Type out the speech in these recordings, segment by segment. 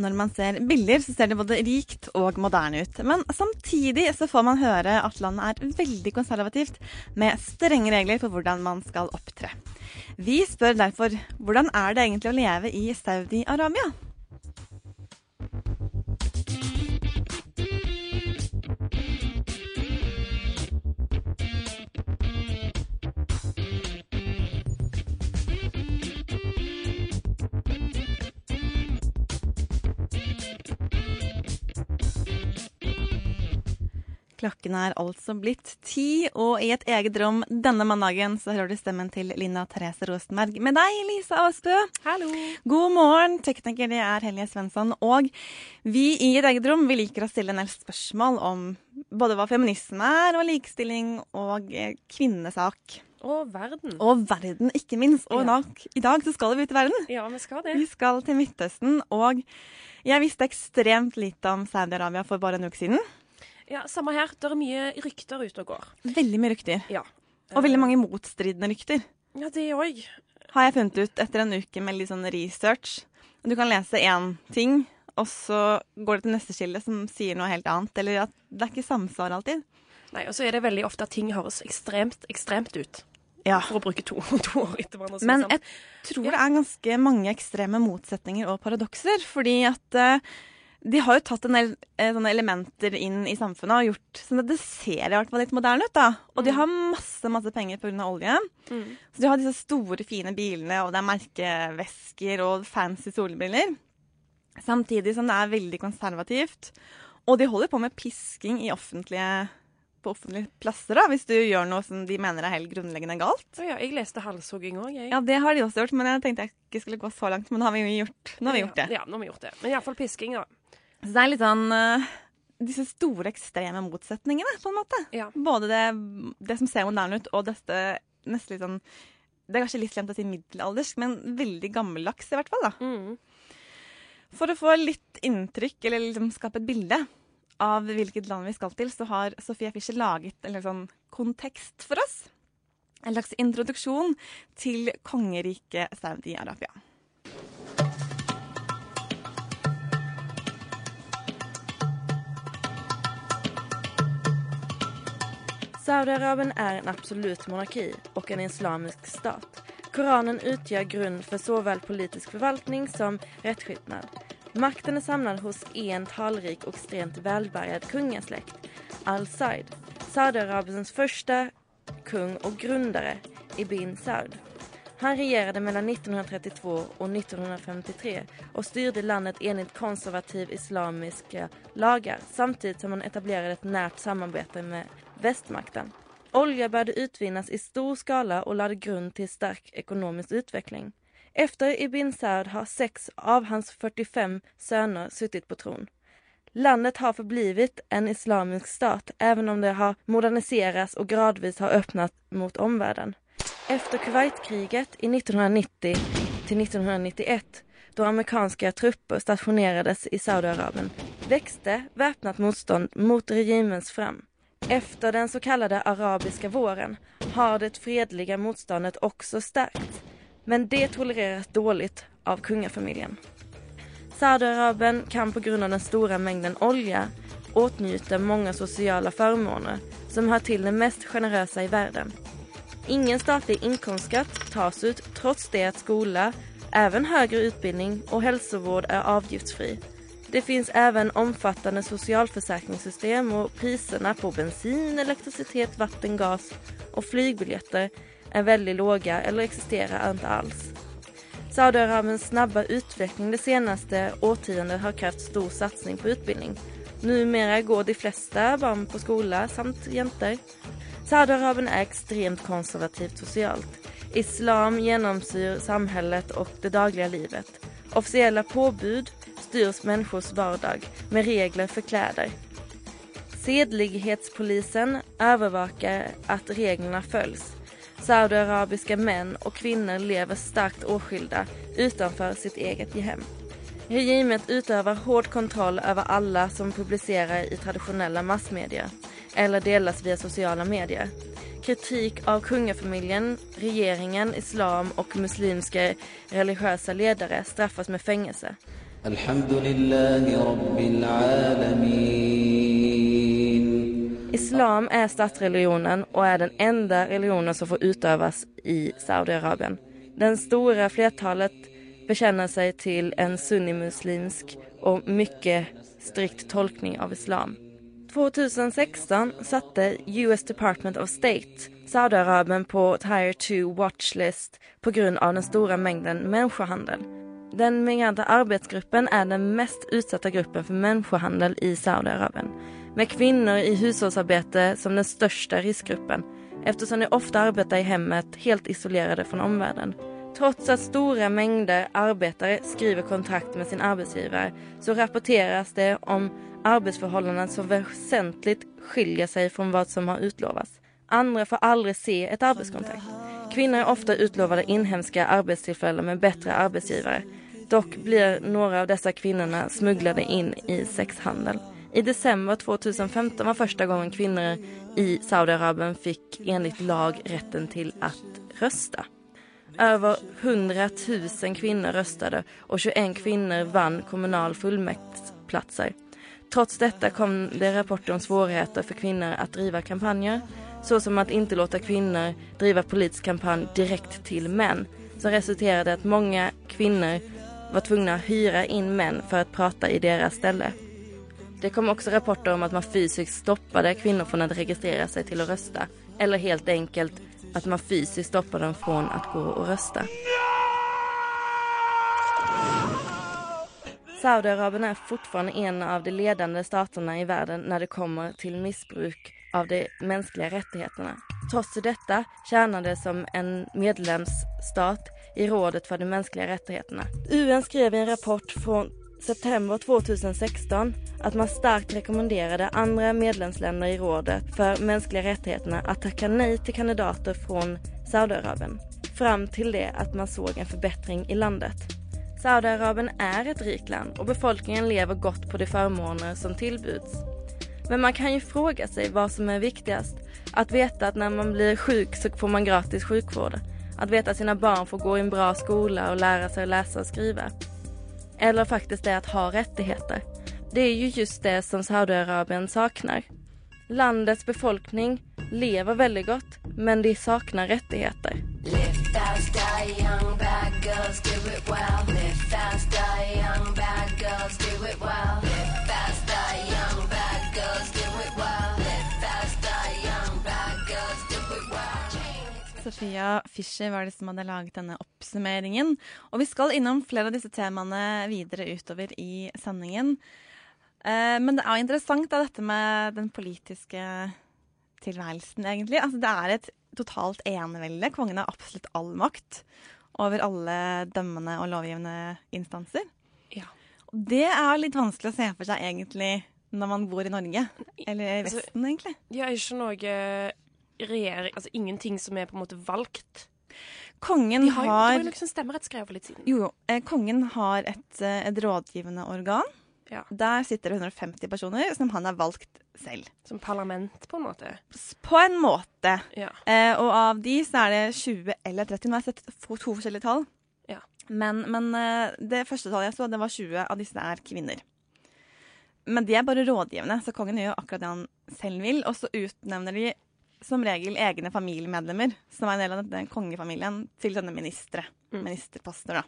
Når man ser bilder, så ser det både rikt og moderne ut. Men samtidig så får man høre at landet er veldig konservativt, med strenge regler for hvordan man skal opptre. Vi spør derfor hvordan er det egentlig å leve i Saudi-Arabia? Klokken er altså blitt ti, og i et eget rom denne mandagen så hører du stemmen til Linda Therese Rosenberg med deg, Lisa Aasbø. Hallo. God morgen, tekniker det er Helje Svensson. Og vi i et eget rom vi liker å stille en del spørsmål om både hva feminisme er, og likestilling og eh, kvinnesak. Og verden. Og verden, ikke minst. Og Ja. i dag så skal vi ut i verden. Ja, vi skal det. Vi skal til Midtøsten, og jeg visste ekstremt lite om Saudi-Arabia for bare en uke siden. Ja, Samme her. Det er mye rykter ute og går. Veldig mye rykter. Ja. Og veldig mange motstridende rykter. Ja, det òg. Har jeg funnet ut etter en uke med litt sånn research. Du kan lese én ting, og så går det til neste kilde som sier noe helt annet. Eller at det er ikke samsvar alltid. Nei, og så er det veldig ofte at ting høres ekstremt, ekstremt ut. Ja. For å bruke to, to år etter hverandre. Men er jeg tror det er ganske mange ekstreme motsetninger og paradokser. Fordi at eh, de har jo tatt en del eh, sånne elementer inn i samfunnet og gjort sånn at det ser i hvert fall litt moderne ut. da. Og de har masse masse penger pga. olje. Mm. Så de har disse store, fine bilene, og det er merkevesker og fancy solbriller. Samtidig som det er veldig konservativt. Og de holder på med pisking i offentlige, på offentlige plasser da, hvis du gjør noe som de mener er helt grunnleggende galt. Oh ja, jeg leste halshogging òg, jeg. Ja, det har de også gjort, men jeg tenkte jeg ikke skulle gå så langt. Men nå har vi jo gjort, nå har vi gjort det. Ja, nå har vi gjort det. Men iallfall pisking, da. Så det er litt sånn eh, disse store ekstreme motsetningene, på en måte. Ja. Både det, det som ser moderne ut, og dette nesten litt sånn Det er kanskje litt slemt å si middelaldersk, men veldig gammeldags i hvert fall. da. Mm. For å få litt inntrykk, eller liksom skape et bilde av hvilket land vi skal til, så har Sofia Fischer laget en sånn kontekst for oss. En slags introduksjon til kongeriket Saudi-Arabia. Saudiarabien är en absolut monarki och en islamisk stat. Koranen utgör grund för såväl politisk förvaltning som rättskipnad. Makten är samlad hos en talrik och extremt välbärgad kungasläkt, Al-Said. Saudiarabiens första kung och grundare, Ibn Saud. Han regerade mellan 1932 och 1953 och styrde landet enligt konservativ islamiska lagar samtidigt som han etablerade ett närt samarbete med västmakten. Olja började utvinnas i stor skala och lade grund till stark ekonomisk utveckling. Efter Ibn Saud har sex av hans 45 söner suttit på tron. Landet har förblivit en islamisk stat även om det har moderniserats och gradvis har öppnat mot omvärlden. Efter Kuwaitkriget i 1990 till 1991 då amerikanska trupper stationerades i Saudiarabien växte väpnat motstånd mot regimens fram. Efter den så kallade arabiska våren har det fredliga motståndet också stärkts. Men det tolereras dåligt av kungafamiljen. Saudiarabien kan på grund av den stora mängden olja åtnjuta många sociala förmåner som hör till de mest generösa i världen. Ingen statlig inkomstskatt tas ut trots det att skola, även högre utbildning och hälsovård är avgiftsfri. Det finns även omfattande socialförsäkringssystem och priserna på bensin, elektricitet, vatten, gas och flygbiljetter är väldigt låga eller existerar inte alls. Saudiarabiens snabba utveckling det senaste årtiondet har krävt stor satsning på utbildning. Numera går de flesta barn på skola samt jenter. Saudiarabien är extremt konservativt socialt. Islam genomsyr samhället och det dagliga livet. Officiella påbud styrs människors vardag med regler för kläder. Sedlighetspolisen övervakar att reglerna följs. Saudiarabiska män och kvinnor lever starkt åskilda utanför sitt eget hem. Regimet utövar hård kontroll över alla som publicerar i traditionella massmedier eller delas via sociala medier. Kritik av kungafamiljen, regeringen, islam och muslimska religiösa ledare straffas med fängelse. الحمد لله رب العالمين Islam är statsreligionen och är den enda religionen som får utövas i Saudiarabien. Den stora flertalet bekänner sig till en sunnimuslimsk och mycket strikt tolkning av islam. 2016 satte US Department of State Saudiarabien på Tier 2 Watchlist på grund av den stora mängden människohandel. Den migrante arbeidsgruppen er den mest utsatte gruppen for menneskehandel i Saudi-Arabien, med kvinner i husholdsarbeid som den største risikogruppen, eftersom de ofte arbeider i hemmet helt isolerte fra omverdenen. Trots at store mengder arbeidere skriver kontrakt med sin arbeidsgiver, så rapporteres det om arbeidsforholdene som vesentlig skiljer seg fra hva som har utlovet. Andra får aldri se et arbeidskontrakt. Kvinner er ofte utlovade inhemska arbeidstilfeller med bättre arbetsgivare. Dock blir några av dessa kvinnorna smugglade in i sexhandel. I december 2015 var första gången kvinnor i Saudiarabien fick enligt lag rätten till att rösta. Över 100 000 kvinnor röstade och 21 kvinnor vann kommunal fullmäktsplatser. Trots detta kom det rapporter om svårigheter för kvinnor att driva kampanjer såsom att inte låta kvinnor driva politisk kampanj direkt till män som resulterade i att många kvinnor var tvungna att hyra in män för att prata i deras ställe. Det kom också rapporter om att man fysiskt stoppade kvinnor från att registrera sig till att rösta eller helt enkelt att man fysiskt stoppade dem från att gå och rösta. Saudiarabien är fortfarande en av de ledande staterna i världen när det kommer till missbruk av de mänskliga rättigheterna. Trots detta tjänar det som en medlemsstat i rådet för de mänskliga rättigheterna. UN skrev i en rapport från september 2016 att man starkt rekommenderade andra medlemsländer i rådet för mänskliga rättigheterna att tacka nej till kandidater från Saudiarabien fram till det att man såg en förbättring i landet. Saudiarabien är ett rikt land och befolkningen lever gott på de förmåner som tillbuds. Men man kan ju fråga sig vad som är viktigast. Att veta att när man blir sjuk så får man gratis sjukvård. Att veta att sina barn får gå i en bra skola och lära sig läsa och skriva. Eller faktiskt det att ha rättigheter. Det är ju just det som Saudiarabien saknar. Landets befolkning lever veldig godt, men de saknar rättigheter. Sofia Fischer var det som hadde laget denne oppsummeringen. Og vi skal innom flere av disse temaene videre utover i sendingen. Eh, men det er interessant da, dette med den politiske tilværelsen, egentlig. Altså, det er et totalt enevelde. Kongen har absolutt all makt over alle dømmende og lovgivende instanser. Ja. Det er litt vanskelig å se for seg egentlig når man bor i Norge. Eller i Altså, Vesten, egentlig. De har ikke noe regjering Altså ingenting som er på en måte valgt. Kongen De har, har har jo liksom stemmerett for litt siden. Jo, jo. Eh, kongen har et, eh, et rådgivende organ. Ja. Der sitter det 150 personer som han har valgt selv. Som parlament, på en måte. På en måte. Ja. Eh, og av de så er det 20 eller 30. Nå har jeg sett to forskjellige tall. Ja. Men, men eh, det første tallet jeg så, det var 20 av disse er kvinner. Men de er bare rådgivende, så kongen gjør akkurat det han selv vil. Og så utnevner de som regel egne familiemedlemmer, som er en del av denne kongefamilien, til denne ministre. Mm. Ministerposter, da.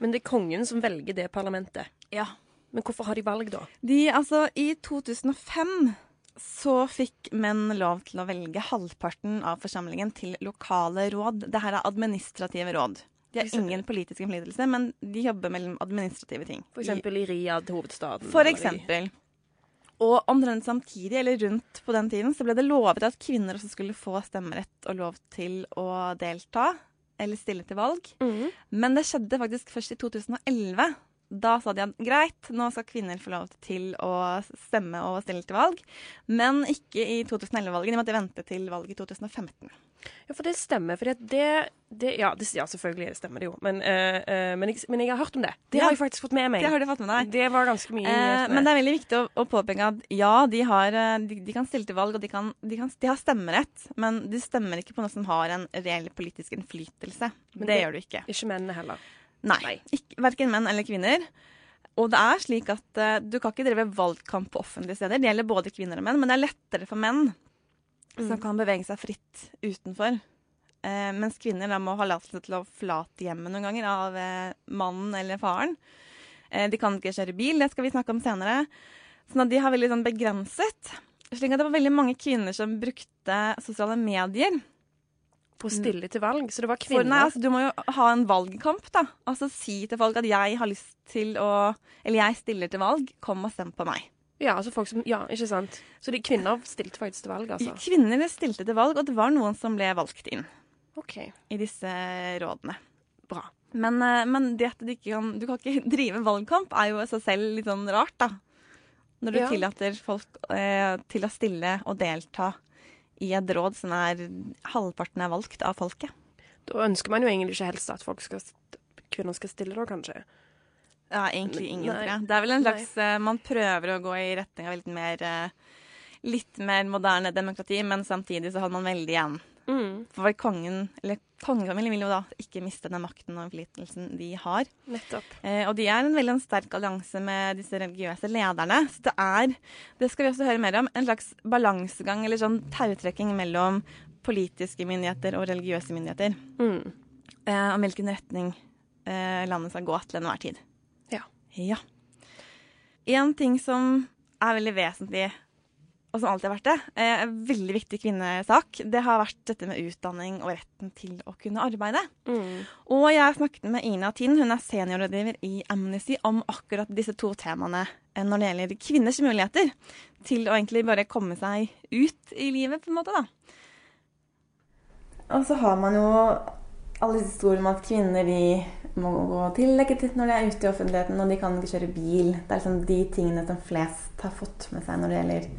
Men det er kongen som velger det parlamentet. Ja. Men hvorfor har de valg, da? De, altså, I 2005 så fikk menn lov til å velge halvparten av forsamlingen til lokale råd. Dette er administrative råd. De har ingen politisk innflytelse, men de jobber mellom administrative ting. For eksempel i Riyadh, hovedstaden. For eksempel. Og omtrent samtidig, eller rundt på den tiden, så ble det lovet at kvinner også skulle få stemmerett og lov til å delta eller stille til valg. Mm. Men det skjedde faktisk først i 2011. Da sa de at greit, nå skal kvinner få lov til å stemme og stille til valg, men ikke i 2011-valget. De måtte vente til valget i 2015. Ja, for det stemmer. For det, det, ja, det Ja, selvfølgelig stemmer det jo. Men, eh, men, jeg, men jeg har hørt om det. Det Ja. har jeg faktisk fått med meg. Det har du fått med deg. Det var ganske mye Eh, men det er veldig viktig å, å påpeke at ja, de, har, eh, de, de kan stille til valg, og de, kan, de, kan, de har stemmerett, men de stemmer ikke på noe som har en reell politisk innflytelse. Men det, det- gjør du ikke. Ikke mennene heller. Nei. Nei. Ikke, verken menn eller kvinner. Og det er slik at uh, du kan ikke drive valgkamp på offentlige steder. Det gjelder både kvinner og menn, men det er lettere for menn som Mm. kan bevege seg fritt utenfor. Eh, mens kvinner da må ha tillatelse til å forlate hjemmet noen ganger av eh, mannen eller faren. Eh, de kan ikke kjøre bil, det skal vi snakke om senere. Sånn at de har veldig sånn begrenset. Slik at det var veldig mange kvinner som brukte sosiale medier På å stille til valg. Så det var for, nei, altså, du må jo ha en valgkamp, da. Altså si til folk at jeg har lyst til å Eller jeg stiller til valg, kom og stem på meg. Ja, altså folk som, ja, ikke sant? Så de kvinner stilte faktisk til valg, altså? Kvinner stilte til valg, og det var noen som ble valgt inn OK. i disse rådene. Bra. Men, eh, men det at du ikke kan Du kan ikke drive valgkamp, er jo i seg selv litt sånn rart, da. Når du Ja. tillater folk eh, til å stille og delta i et råd som er halvparten er valgt av folket. Da ønsker man jo egentlig ikke helst at folk skal, kvinner skal stille, da, kanskje. Ja, egentlig ingen, tror jeg. Det er vel en slags Nei. Man prøver å gå i retning av litt mer eh, Litt mer moderne demokrati, men samtidig så holder man veldig igjen. Mm, For kongen, eller kongefamilien vil jo da ikke miste den makten og innflytelsen de har. nettopp. Eh, og de er en veldig sterk allianse med disse religiøse lederne. Så det er, det skal vi også høre mer om, en slags balansegang eller sånn tautrekking mellom politiske myndigheter og religiøse myndigheter. Mm. Eh, om hvilken retning eh, landet skal gå til enhver tid. Ja. En ting som er veldig vesentlig, og som alltid har vært det, eh, en veldig viktig kvinnesak, det har vært dette med utdanning og retten til å kunne arbeide. Mm. Og jeg snakket med Ina Tind, hun er seniorrådgiver i Amnesty, om akkurat disse to temaene eh, når det gjelder kvinners muligheter til å egentlig bare komme seg ut i livet, på en måte, da. Og så har man jo alle disse historiene om at kvinner de må gå tildekket når de er ute i offentligheten, og de kan ikke kjøre bil. Det er liksom de tingene som flest har fått med seg når det gjelder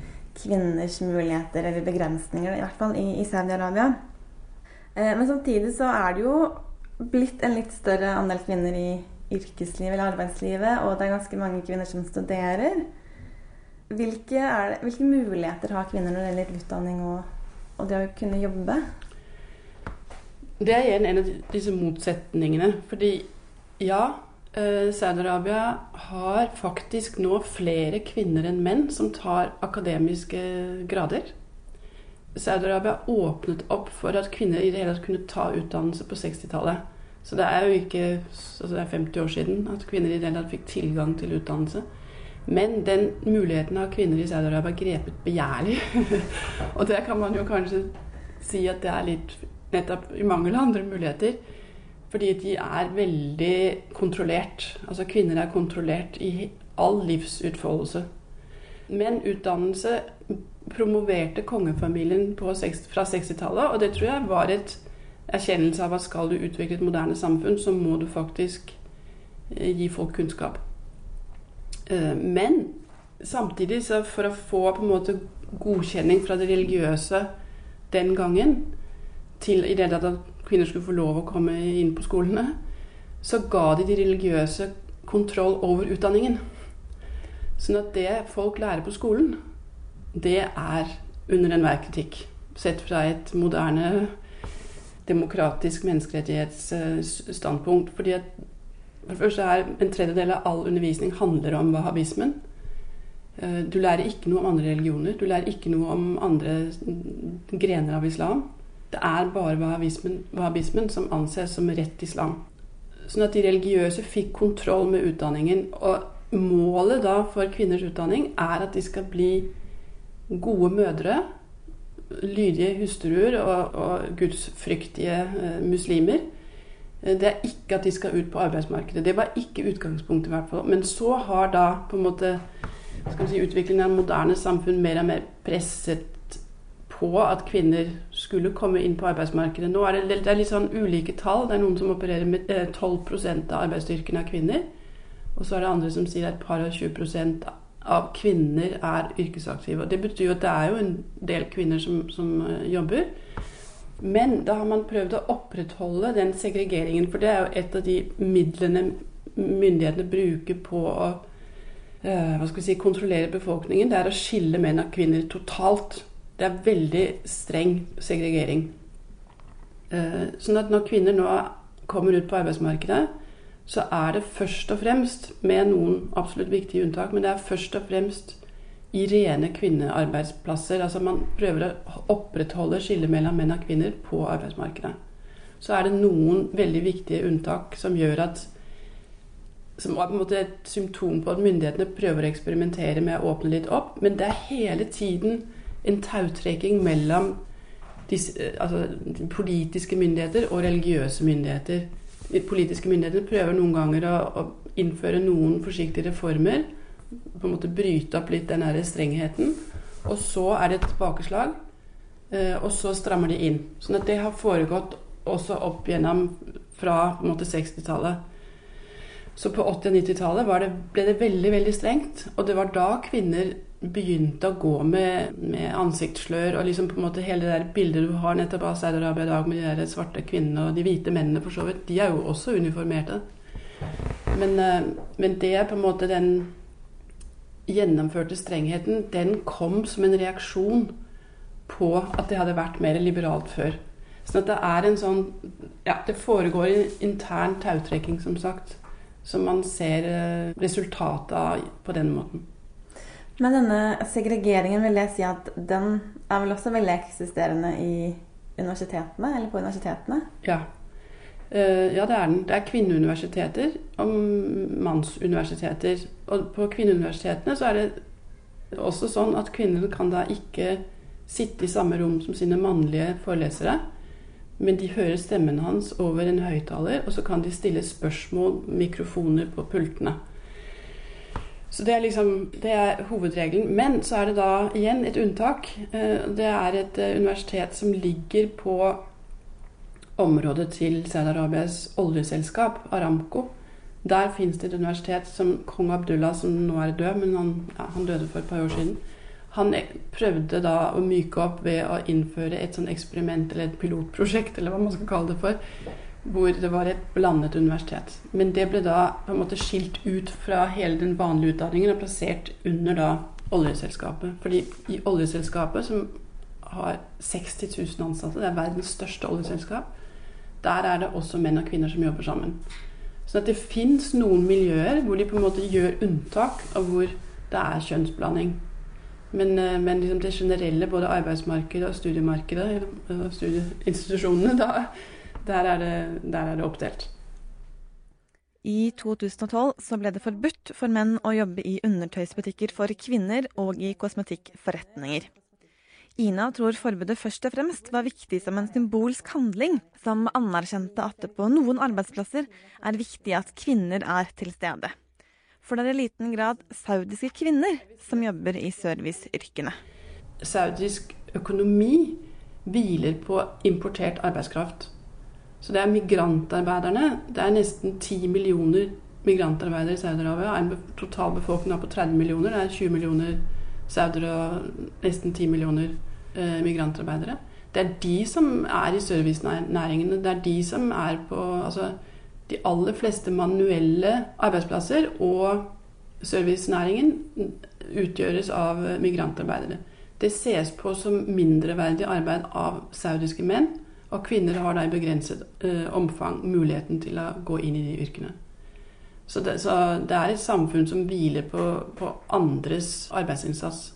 kvinners muligheter eller begrensninger, i hvert fall i, i Saudi-Arabia. Eh, men samtidig så er det jo blitt en litt større andel kvinner i yrkeslivet eller arbeidslivet, og det er ganske mange kvinner som studerer. Hvilke, det, hvilke muligheter har kvinner når det gjelder utdanning og, og det å kunne jobbe? Det er igjen en av disse motsetningene. Fordi ja, eh, Saudi-Arabia har faktisk nå flere kvinner enn menn som tar akademiske grader. Saudi-Arabia åpnet opp for at kvinner i det hele tatt kunne ta utdannelse på 60-tallet. Så det er jo ikke altså det er 50 år siden at kvinner i det hele tatt fikk tilgang til utdannelse. Men den muligheten har kvinner i Saudi-Arabia grepet begjærlig. og det kan man jo kanskje si at det er litt nettopp i mangel av andre muligheter. Fordi de er veldig kontrollert. Altså kvinner er kontrollert i all livsutfoldelse. Men utdannelse promoverte kongefamilien seks- fra 60-tallet, og det tror jeg var et erkjennelse av at skal du utvikle et moderne samfunn, så må du faktisk eh, gi folk kunnskap. Eh, Men samtidig, for å få på en måte godkjenning fra det religiøse den gangen, til i det at kvinner skulle få lov å komme inn på skolene, så ga de de religiøse kontroll over utdanningen. Sånn at det folk lærer på skolen, det er under enhver kritikk. Sett fra et moderne demokratisk menneskerettighetsstandpunkt. Fordi at for det første er en tredjedel av all undervisning handler om wahhabismen. Eh, Du lærer ikke noe om andre religioner. Du lærer ikke noe om andre grener av islam. Det er bare wahhabismen, som anses som rett islam. Sånn at de religiøse fikk kontroll med utdanningen. Og målet da for kvinners utdanning er at de skal bli gode mødre, lydige hustruer og, og gudsfryktige eh, muslimer. Eh, Det er ikke at de skal ut på arbeidsmarkedet. Det var ikke utgangspunktet, i hvert fall. Men så har da på en måte si, utviklingen av moderne samfunn mer og mer presset på at kvinner skulle komme inn på arbeidsmarkedet. Nå er det, det er litt sånn ulike tall. Det er noen som opererer med eh, 12% av arbeidsstyrken av kvinner. Og så er det andre som sier at et par og 20 prosent av kvinner er yrkesaktive. Og det betyr jo at det er jo en del kvinner som, som eh, jobber. Men da har man prøvd å opprettholde den segregeringen, for det er jo et av de midlene myndighetene bruker på å eh, hva skal vi si, kontrollere befolkningen. Det er å skille menn og kvinner totalt. Det er veldig streng segregering. Eh, sånn at når kvinner nå kommer ut på arbeidsmarkedet, så er det først og fremst, med noen absolutt viktige unntak, men det er først og fremst i rene kvinnearbeidsplasser. Altså man prøver å opprettholde skillet mellom menn og kvinner på arbeidsmarkedet. Så er det noen veldig viktige unntak som gjør at som er på en måte et symptom på at myndighetene prøver å eksperimentere med å åpne litt opp. Men det er hele tiden en tautrekking mellom disse, altså, politiske myndigheter og religiøse myndigheter. De politiske myndigheter prøver noen ganger å, å innføre noen forsiktige reformer. På en måte bryte opp litt den strengheten. Og så er det et tilbakeslag. eh, Og så strammer de inn. Sånn at det har foregått også opp gjennom fra på en måte 60-tallet. Så på 80- og 90-tallet ble det veldig veldig strengt. Og det var da kvinner begynte å gå med, med ansiktsslør og liksom på en måte hele det der bildet du har nettopp av Saudi-Arabia i dag med de der svarte kvinnene og de hvite mennene for så vidt, de er jo også uniformerte. Men, eh, men det er på en måte den gjennomførte strengheten, den kom som en reaksjon på at det hadde vært mer liberalt før. Sånn at det er en sånn Ja, det foregår en intern tautrekking, som sagt som man ser eh, resultatet av på den måten. Men denne segregeringen, vil jeg si at den er vel også veldig eksisterende i universitetene, eller på universitetene? Ja. Uh, ja, det er den. Det er kvinneuniversiteter og mannsuniversiteter. Og på kvinneuniversitetene så er det også sånn at kvinner kan da ikke sitte i samme rom som sine mannlige forelesere. Men de hører stemmen hans over en høyttaler, og så kan de stille spørsmål, mikrofoner på pultene. Så det er liksom det er hovedregelen. Men så er det da igjen et unntak. Det er et universitet som ligger på området til Saudi-Arabias oljeselskap, Aramco. Der fins det et universitet som kong Abdullah, som nå er død, men han, ja, han døde for et par år siden. Han prøvde da å myke opp ved å innføre et sånn eksperiment eller et pilotprosjekt, eller hva man skal kalle det for, hvor det var et blandet universitet. Men det ble da på en måte skilt ut fra hele den vanlige utdanningen og plassert under da oljeselskapet. Fordi i oljeselskapet, som har 60 000 ansatte, det er verdens største oljeselskap, der er det også menn og kvinner som jobber sammen. Så det fins noen miljøer hvor de på en måte gjør unntak, og hvor det er kjønnsblanding. Men, men liksom det generelle, både arbeidsmarkedet og studiemarkedet, studieinstitusjonene, da, der, er det, der er det oppdelt. I 2012 så ble det forbudt for menn å jobbe i undertøysbutikker for kvinner og i kosmetikkforretninger. Ina tror forbudet først og fremst var viktig som en symbolsk handling, som anerkjente at det på noen arbeidsplasser er viktig at kvinner er til stede. For det er i liten grad saudiske kvinner som jobber i serviceyrkene. Saudisk økonomi hviler på importert arbeidskraft. Så det er migrantarbeiderne. Det er nesten 10 millioner migrantarbeidere i Saudi-Arabia. En total befolkning på 30 millioner. Det er 20 millioner saudere og nesten 10 millioner eh, migrantarbeidere. Det er de som er i servicenæringene. Det er de som er på altså, de aller fleste manuelle arbeidsplasser og servicenæringen utgjøres av migrantarbeidere. Det ses på som mindreverdig arbeid av saudiske menn, og kvinner har da i begrenset eh, omfang muligheten til å gå inn i de yrkene. Så det, så det er et samfunn som hviler på, på andres arbeidsinnsats.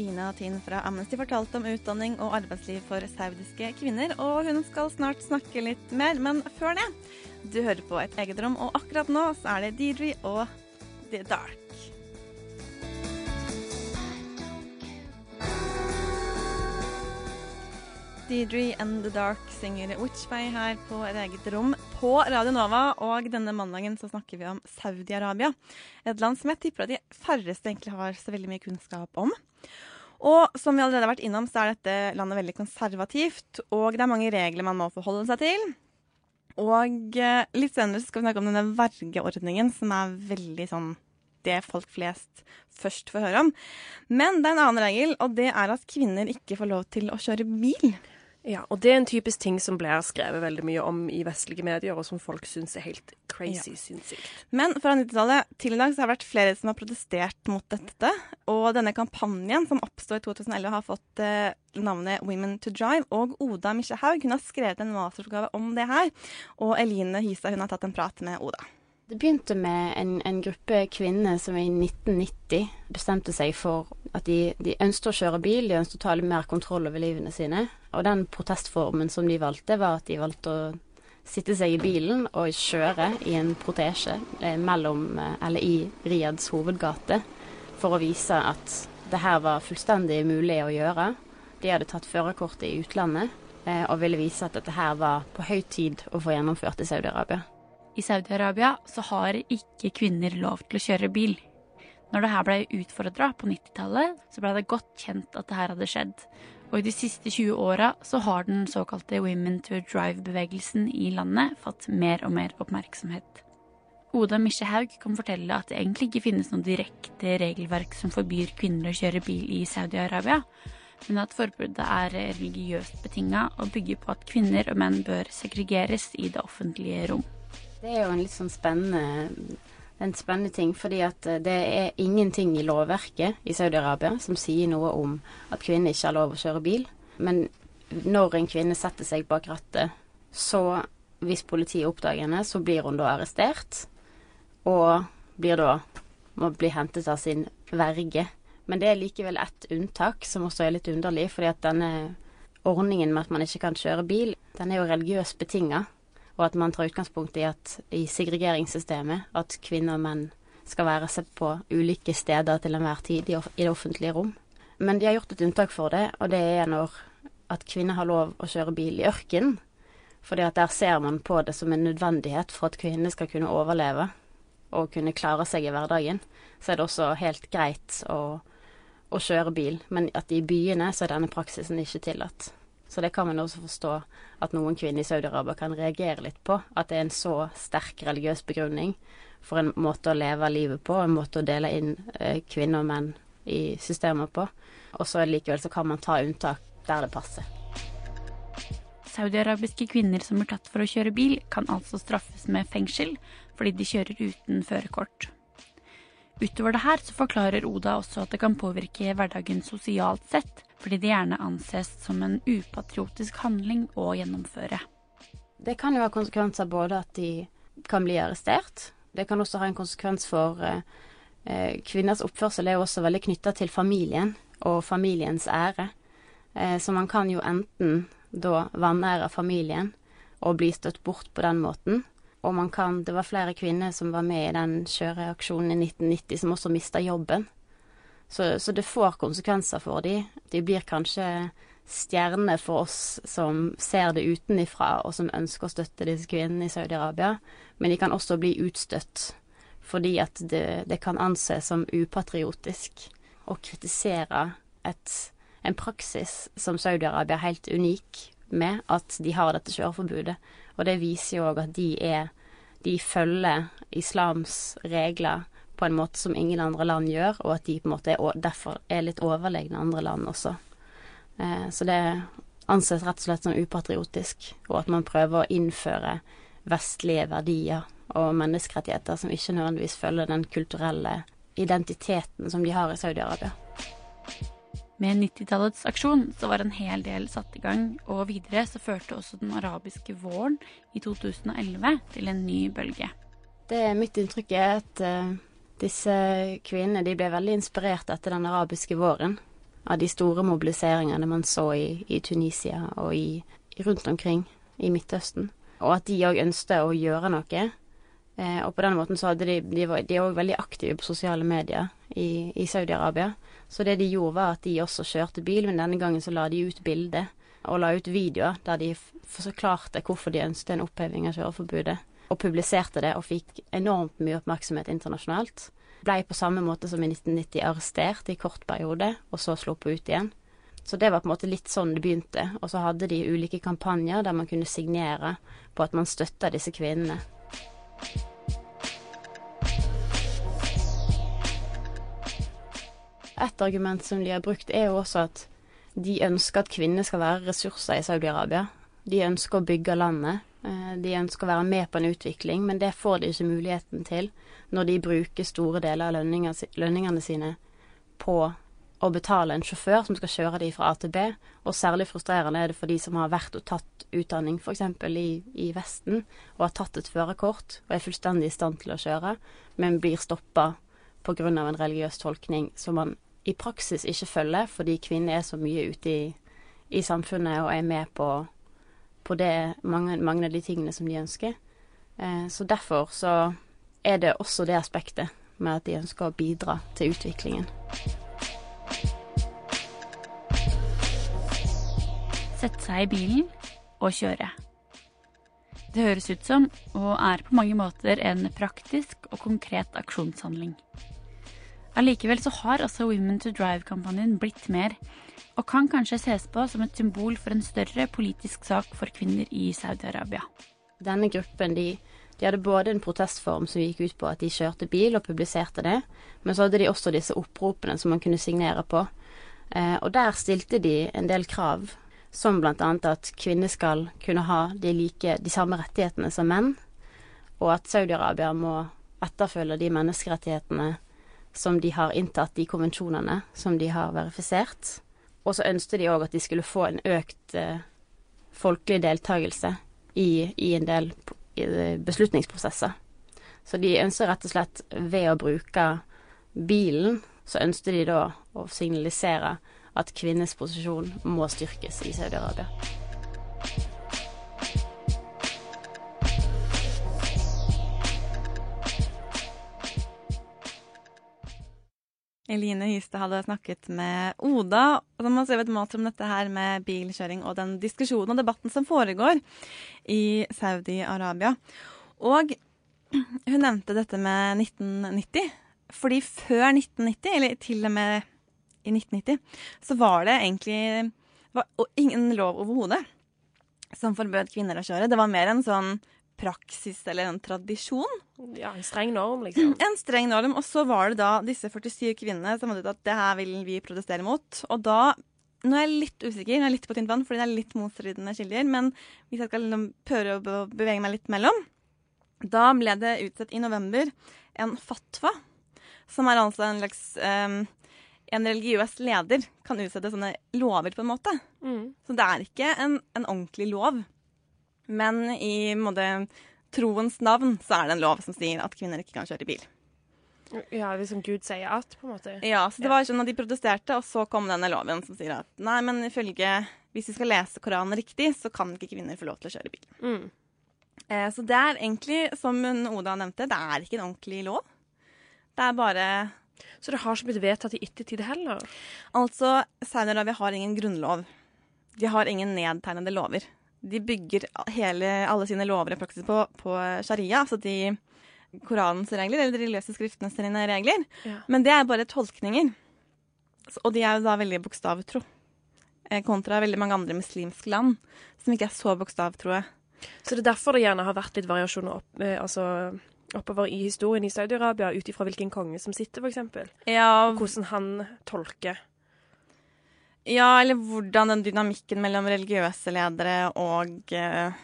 Ina Tin fra Amnesty fortalte om utdanning og arbeidsliv for saudiske kvinner, og hun skal snart snakke litt mer, men før det Du hører på Et eget rom, og akkurat nå så er det Deidre og The Dark. Deidre and The Dark synger Which Way her på et eget rom på Radio Nova. Og denne mandagen så snakker vi om Saudi-Arabia. Et land som jeg tipper at de færreste egentlig har så veldig mye kunnskap om. Og som vi allerede har vært innom, så er dette landet veldig konservativt. Og det er mange regler man må forholde seg til. Og eh, litt senere skal vi snakke om denne vergeordningen, som er veldig sånn det folk flest først får høre om. Men det er en annen regel, og det er at kvinner ikke får lov til å kjøre bil. Ja, og det er en typisk ting som blir skrevet veldig mye om i vestlige medier, og som folk syns er helt crazy sinnssykt. Men fra 90-tallet til i dag så har det vært flere som har protestert mot dette. Og denne kampanjen som oppsto i 2011 har fått eh, navnet Women to Drive. Og Oda Misjehaug hun har skrevet en masteroppgave om det her. Og Eline Hystad hun har tatt en prat med Oda. Det begynte med en, en, gruppe kvinner som i 1990 bestemte seg for at de, de ønsket å kjøre bil, de ønsket å ta litt mer kontroll over livene sine. Og den protestformen som de valgte, var at de valgte å sitte seg i bilen og kjøre i en protesje eh, mellom, eh, eller i Riyads hovedgate for å vise at det her var fullstendig mulig å gjøre. De hadde tatt førerkortet i utlandet eh, og ville vise at dette her var på høy tid å få gjennomført i Saudi-Arabia. I Saudi-Arabia så har ikke kvinner lov til å kjøre bil. Når det her ble utfordra på 90-tallet, så ble det godt kjent at det her hadde skjedd. Og i de siste 20 åra så har den såkalte Women to Drive-bevegelsen i landet fått mer og mer oppmerksomhet. Oda Misjehaug kan fortelle at det egentlig ikke finnes noe direkte regelverk som forbyr kvinner å kjøre bil i Saudi-Arabia, men at forbudet er religiøst betinga og bygger på at kvinner og menn bør segregeres i det offentlige rom. Det er jo en litt sånn spennende, en spennende ting, fordi at eh, det er ingenting i lovverket i Saudi-Arabia som sier noe om at kvinner ikke har lov å kjøre bil. Men når en kvinne setter seg bak rattet, så hvis politiet oppdager henne, så blir hun da arrestert. Og blir da må bli hentet av sin verge. Men det er likevel ett unntak som også er litt underlig, fordi at denne ordningen med at man ikke kan kjøre bil, den er jo religiøst betinga og at man tar utgangspunkt i at i segregeringssystemet at kvinner og menn skal være sett på ulike steder til enhver tid i, det offentlige rom. Men de har gjort et unntak for det, og det er når at kvinner har lov å kjøre bil i ørkenen. Fordi at der ser man på det som en nødvendighet for at kvinner skal kunne overleve og kunne klare seg i hverdagen. Så er det også helt greit å, å kjøre bil, men at i byene så er denne praksisen ikke tillatt. Så det kan man også forstå at noen kvinner i Saudi-Arabia kan reagere litt på. At det er en så sterk religiøs begrunning for en måte å leve livet på, en måte å dele inn eh, kvinner og menn i systemet på. Og så likevel så kan man ta unntak der det passer. Saudi-arabiske kvinner som er tatt for å kjøre bil, kan altså straffes med fengsel fordi de kjører uten førerkort. Utover det her så forklarer Oda også at det kan påvirke hverdagen sosialt sett, fordi det gjerne anses som en upatriotisk handling å gjennomføre. Det kan jo ha konsekvenser både at de kan bli arrestert. Det kan også ha en konsekvens for eh, eh Kvinners oppførsel det er jo også veldig knytta til familien og familiens ære. Eh, så man kan jo enten da vanære familien og bli støtt bort på den måten. Og man kan Det var flere kvinner som var med i den kjøreaksjonen i 1990 som også mista jobben. Så, så, det får konsekvenser for dem. De blir kanskje stjerner for oss som ser det utenifra, og som ønsker å støtte disse kvinnene i Saudi-Arabia. Men de kan også bli utstøtt fordi at det, det kan anses som upatriotisk å kritisere et, en praksis som Saudi-Arabia er helt unik med, at de har dette kjøreforbudet. Og det viser jo òg at de er De følger islams regler på en måte som ingen andre land gjør, og at de på en måte er, derfor er litt overlegne andre land også. Eh, så det anses rett og slett som upatriotisk, og at man prøver å innføre vestlige verdier og menneskerettigheter som ikke nødvendigvis følger den kulturelle identiteten som de har i Saudi-Arabia. Med 90-tallets aksjon så var en hel del satt i gang, og videre så førte også den arabiske våren i 2011 til en ny bølge. Det er mitt inntrykk er at uh, disse kvinnene de ble veldig inspirert etter den arabiske våren. Av de store mobiliseringene man så i, i Tunisia og i, rundt omkring i Midtøsten. Og at de òg ønsket å gjøre noe. Eh, og på den måten så hadde de De var de òg veldig aktive på sosiale medier i, i Saudi-Arabia. Så det de gjorde, var at de også kjørte bil, men denne gangen så la de ut bilder og la ut videoer der de forklarte hvorfor de ønsket en oppheving av kjøreforbudet og publiserte det og fikk enormt mye oppmerksomhet internasjonalt. Blei på samme måte som i 1990 arrestert i kort periode, og så sluppet ut igjen. Så det var på en måte litt sånn det begynte. Og så hadde de ulike kampanjer der man kunne signere på at man støtta disse kvinnene. Et argument som de har brukt, er jo også at de ønsker at kvinner skal være ressurser i Saudi-Arabia. De ønsker å bygge landet. Eh, De ønsker å være med på en utvikling, men det får de ikke muligheten til når de bruker store deler av lønningene sine på å betale en sjåfør som skal kjøre de fra A til B. Og særlig frustrerende er det for de som har vært og tatt utdanning f.eks. I, i Vesten, og har tatt et førerkort og er fullstendig i stand til å kjøre, men blir stoppa pga. en religiøs tolkning som man i praksis ikke følger, fordi kvinner er så mye ute i, i samfunnet og er med på, på det, mange, mange av de tingene som de ønsker. Eh, så derfor så er det også det aspektet med at de ønsker å bidra til utviklingen. Sette seg i bilen og kjøre. Det høres ut som, og er på mange måter, en praktisk og konkret aksjonshandling. Allikevel så har altså Women to Drive-kampanjen blitt mer, og kan kanskje ses på som et symbol for en større politisk sak for kvinner i Saudi-Arabia. Denne gruppen de, de hadde både en protestform som gikk ut på at de kjørte bil og publiserte det, men så hadde de også disse oppropene som man kunne signere på. Eh, og der stilte de en del krav, som annet at kvinner skal kunne ha de, like, de samme rettighetene som menn, og at Saudi-Arabia må etterfølge de menneskerettighetene som de har inntatt, de konvensjonene som de har verifisert. Og så ønsket de òg at de skulle få en økt eh, folkelig deltakelse i, i en del i, eh, beslutningsprosesser. Så de ønsker rett og slett, ved å bruke bilen, så ønsker de da å signalisere at kvinnes posisjon må styrkes i Saudi-Arabia. Eline Hystad hadde snakket med Oda, som har skrevet master om dette her med bilkjøring og den diskusjonen og debatten som foregår i Saudi-Arabia. Og hun nevnte dette med 1990, fordi før 1990, eller til og med i 1990, så var det egentlig var ingen lov overhodet som forbød kvinner å kjøre. Det var mer en sånn praksis eller en tradisjon. Ja, en streng norm, liksom. En streng norm. Og så var det da disse 47 kvinnene som hadde ut at det her vil vi protestere mot. Og da Nå er jeg litt usikker, nå er jeg litt på tynt vann, fordi det er litt motstridende kilder. Men hvis jeg skal liksom prøve å bevege meg litt mellom, da ble det utsatt i november en fatwa, som er altså en slags um, En religiøs leder kan utsette sånne lover, på en måte. Mm. Så det er ikke en, en ordentlig lov. Men i måte, troens navn så er det en lov som sier at kvinner ikke kan kjøre bil. Ja, liksom Gud sier at, på en måte. Ja, så det var sånn at De protesterte, og så kom denne loven som sier at nei, men ifølge Hvis vi skal lese Koranen riktig, så kan ikke kvinner få lov til å kjøre bil. Mm. Eh, så det er egentlig, som Oda nevnte, det er ikke en ordentlig lov. Det er bare Så det har ikke blitt vedtatt i ettertid heller? Altså, Saudi-Arabia har ingen grunnlov. De har ingen nedtegnede lover. De bygger hele, alle sine lover i praksis på, på sharia, altså de Koranens regler, eller de religiøse skriftene sine regler. Ja. Men det er bare tolkninger. Og de er jo da veldig bokstavtro. Eh, Kontra veldig mange andre muslimske land som ikke er så bokstavtroe. Så det er derfor det gjerne har vært litt variasjoner opp, eh, altså, oppover i historien i Saudi-Arabia, ut ifra hvilken konge som sitter, f.eks. Ja, Og hvordan han tolker. Ja, eller hvordan den dynamikken mellom religiøse ledere og eh,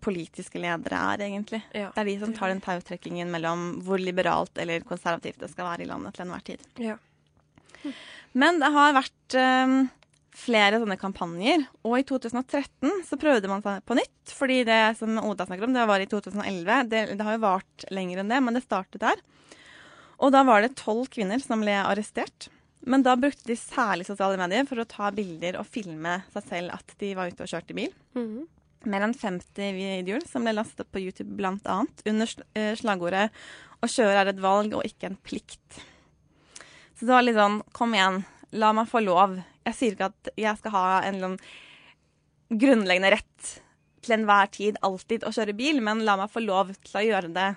politiske ledere er, egentlig. Ja. Det er de som tar den tautrekkingen mellom hvor liberalt eller konservativt det skal være i landet til enhver tid. Ja. Men det har vært um, flere sånne kampanjer, og i 2013 så prøvde man seg på nytt. Fordi det som Oda snakker om, det var i 2011. Det, det har jo vart lenger enn det, men det startet der. Og da var det tolv kvinner som ble arrestert. Men da brukte de særlig sosiale medier for å ta bilder og filme seg selv at de var ute og kjørte bil. Mhm. Mer enn 50 videoer som ble lastet på YouTube annet, under eh, slagordet 'Å kjøre er et valg og ikke en plikt'. Så det var litt sånn Kom igjen, la meg få lov. Jeg sier ikke at jeg skal ha en sånn grunnleggende rett til enhver tid alltid å kjøre bil, men la meg få lov til å gjøre det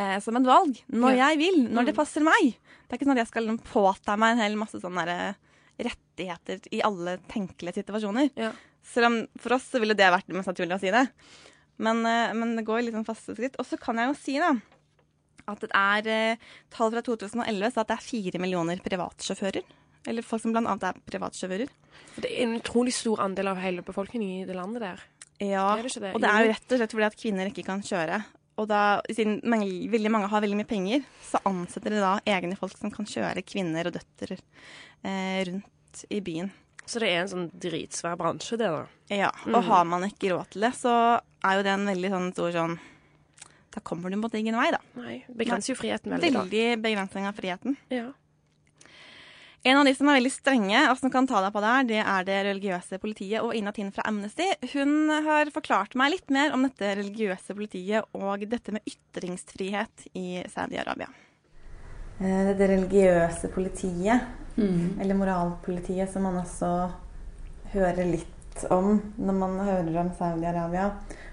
eh, som et valg. Når Ja. jeg vil, når det Mm. passer meg. Det er ikke sånn at jeg skal påta meg en hel masse sånne der, rettigheter i alle tenkelige situasjoner. Ja. Selv om for oss så ville det vært det mest naturlige å si det. Men, eh, men det går litt sånn faste skritt. Og så kan jeg jo si da, at det er eh, tall fra 2011 sa at det er fire millioner privatsjåfører. Eller folk som blant annet er privatsjåfører. Det er en utrolig stor andel av hele befolkningen i det landet der. Ja, det det? og det er Jo. rett og slett fordi at kvinner ikke kan kjøre. Og da, siden mange, veldig mange har veldig mye penger, så ansetter de da egne folk som kan kjøre kvinner og døtre eh, rundt i byen. Så det er en sånn dritsvær bransje, det, da. Ja, Mm. og har man ikke råd til det, så er jo det en veldig sånn stor sånn Da kommer du på ingen vei, da. Nei, begrenser jo friheten veldig, da. Veldig begrensning av friheten. Ja. En av de som er veldig strenge, og som kan ta deg på det her, det er det religiøse politiet og Ina Tind fra Amnesty. Hun har forklart meg litt mer om dette religiøse politiet og dette med ytringsfrihet i Saudi-Arabia. Eh, Det religiøse politiet, eller moralpolitiet, som man også hører litt om når man hører om Saudi-Arabia,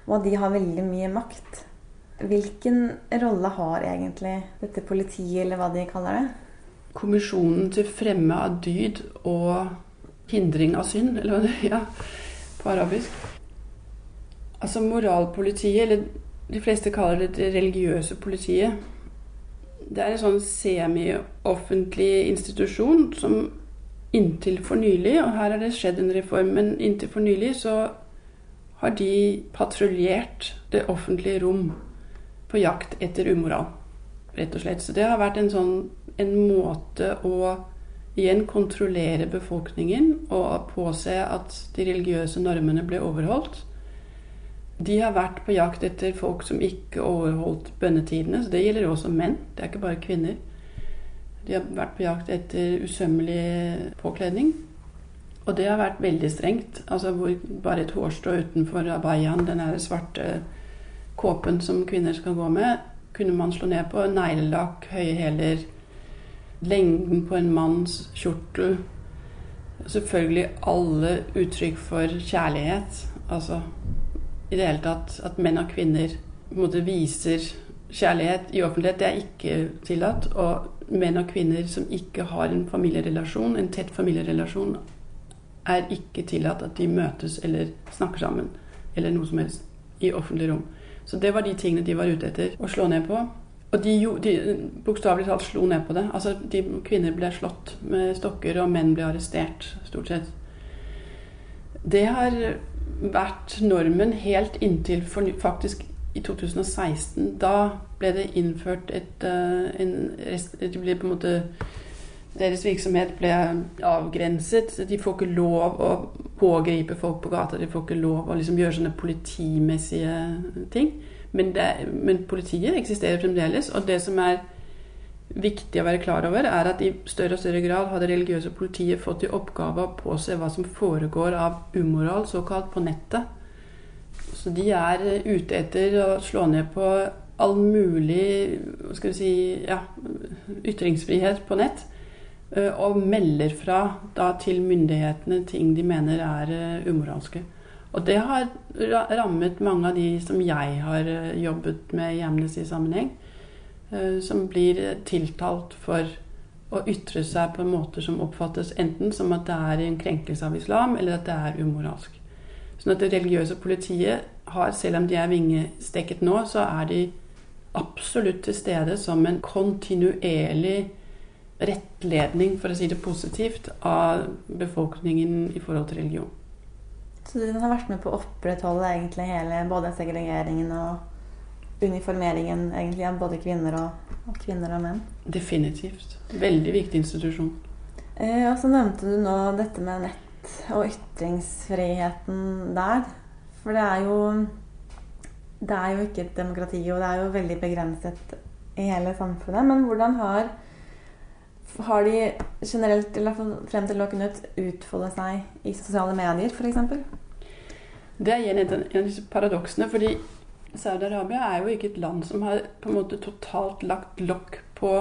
og at de har veldig mye makt. Hvilken rolle har egentlig dette politiet, eller hva de kaller det? Kommisjonen til fremme av dyd og hindring av synd, eller hva det ja, på arabisk. Altså moralpolitiet, eller de fleste kaller det det religiøse politiet, det er en sånn semi-offentlig institusjon som inntil for nylig, og her har det skjedd en reform, men inntil for nylig så har de patruljert det offentlige rom på jakt etter umoral, rett og slett. Så det har vært en sånn en måte å igjen kontrollere befolkningen og påse at de religiøse normene ble overholdt. De har vært på jakt etter folk som ikke overholdt bønnetidene, så det gjelder også menn, det er ikke bare kvinner. De har vært på jakt etter usømmelig påkledning. Og det har vært veldig strengt. Altså hvor bare et hårstrå utenfor abayaen, den her svarte kåpen som kvinner skal gå med, kunne man slå ned på. Neglelakk, høye hæler, lengden på en manns kjortel. Selvfølgelig alle uttrykk for kjærlighet. Altså i det hele tatt at menn og kvinner på en måte viser kjærlighet i offentlighet. Det er ikke tillatt. Og menn og kvinner som ikke har en familierelasjon, en tett familierelasjon, er ikke tillatt at de møtes eller snakker sammen eller noe som helst i offentlig rom. Så det var de tingene de var ute etter å slå ned på. Og de, de bokstavelig talt slo ned på det. Altså, de Kvinner ble slått med stokker, og menn ble arrestert, stort sett. Det har vært normen helt inntil for, faktisk i 2016. Da ble det innført et, eh, en Det ble på en måte Deres virksomhet ble avgrenset. De får ikke lov å pågripe folk på gata. De får ikke lov å liksom gjøre sånne politimessige ting. Men, det, men politiet eksisterer fremdeles. Og det som er viktig å være klar over, er at i større og større grad har det religiøse politiet fått i oppgave å påse hva som foregår av umoral, såkalt, på nettet. Så de er ute etter å slå ned på all mulig skal vi si, ja, ytringsfrihet på nett. eh, Og melder fra da til myndighetene ting de mener er eh, umoralske. Og det har rammet mange av de som jeg har eh, jobbet med i Amnesty-sammenheng. eh, Som blir tiltalt for å ytre seg på en måte som oppfattes enten som at det er en krenkelse av islam, eller at det er umoralsk. Sånn at det religiøse politiet har, selv om de er vingestekket nå, så er de absolutt til stede som en kontinuerlig rettledning, for å si det positivt, av befolkningen i forhold til religion. Så den har vært med på å opprettholde egentlig hele både segregeringen og uniformeringen egentlig av både kvinner og, og kvinner og menn. Definitivt. Veldig viktig institusjon. Eh, og så nevnte du nå dette med nett og ytringsfriheten der. For det er jo Det er jo ikke et demokrati, og det er jo veldig begrenset i hele samfunnet. Men hvordan har har de generelt, frem til nå, kunnet utfolde seg i sosiale medier, f.eks.? Det er en av disse paradoksene, fordi Saudi-Arabia er jo ikke et land som har på en måte totalt lagt lokk på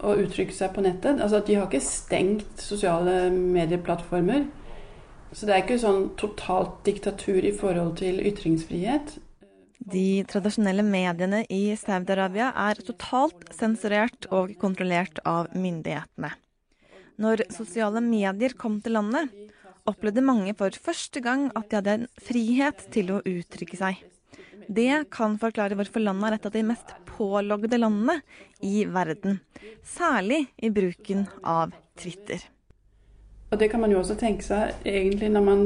å uttrykke seg på nettet. Altså, De har ikke stengt sosiale medieplattformer. Så det er ikke sånn totalt diktatur i forhold til ytringsfrihet. De tradisjonelle mediene i Saudi-Arabia er totalt sensurert og kontrollert av myndighetene. Når sosiale medier kom til landet, opplevde mange for første gang at de hadde en frihet til å uttrykke seg. Det kan forklare hvorfor landet er et av de mest pålogde landene i verden. Særlig i bruken av Twitter. Og det kan man jo også tenke seg egentlig når man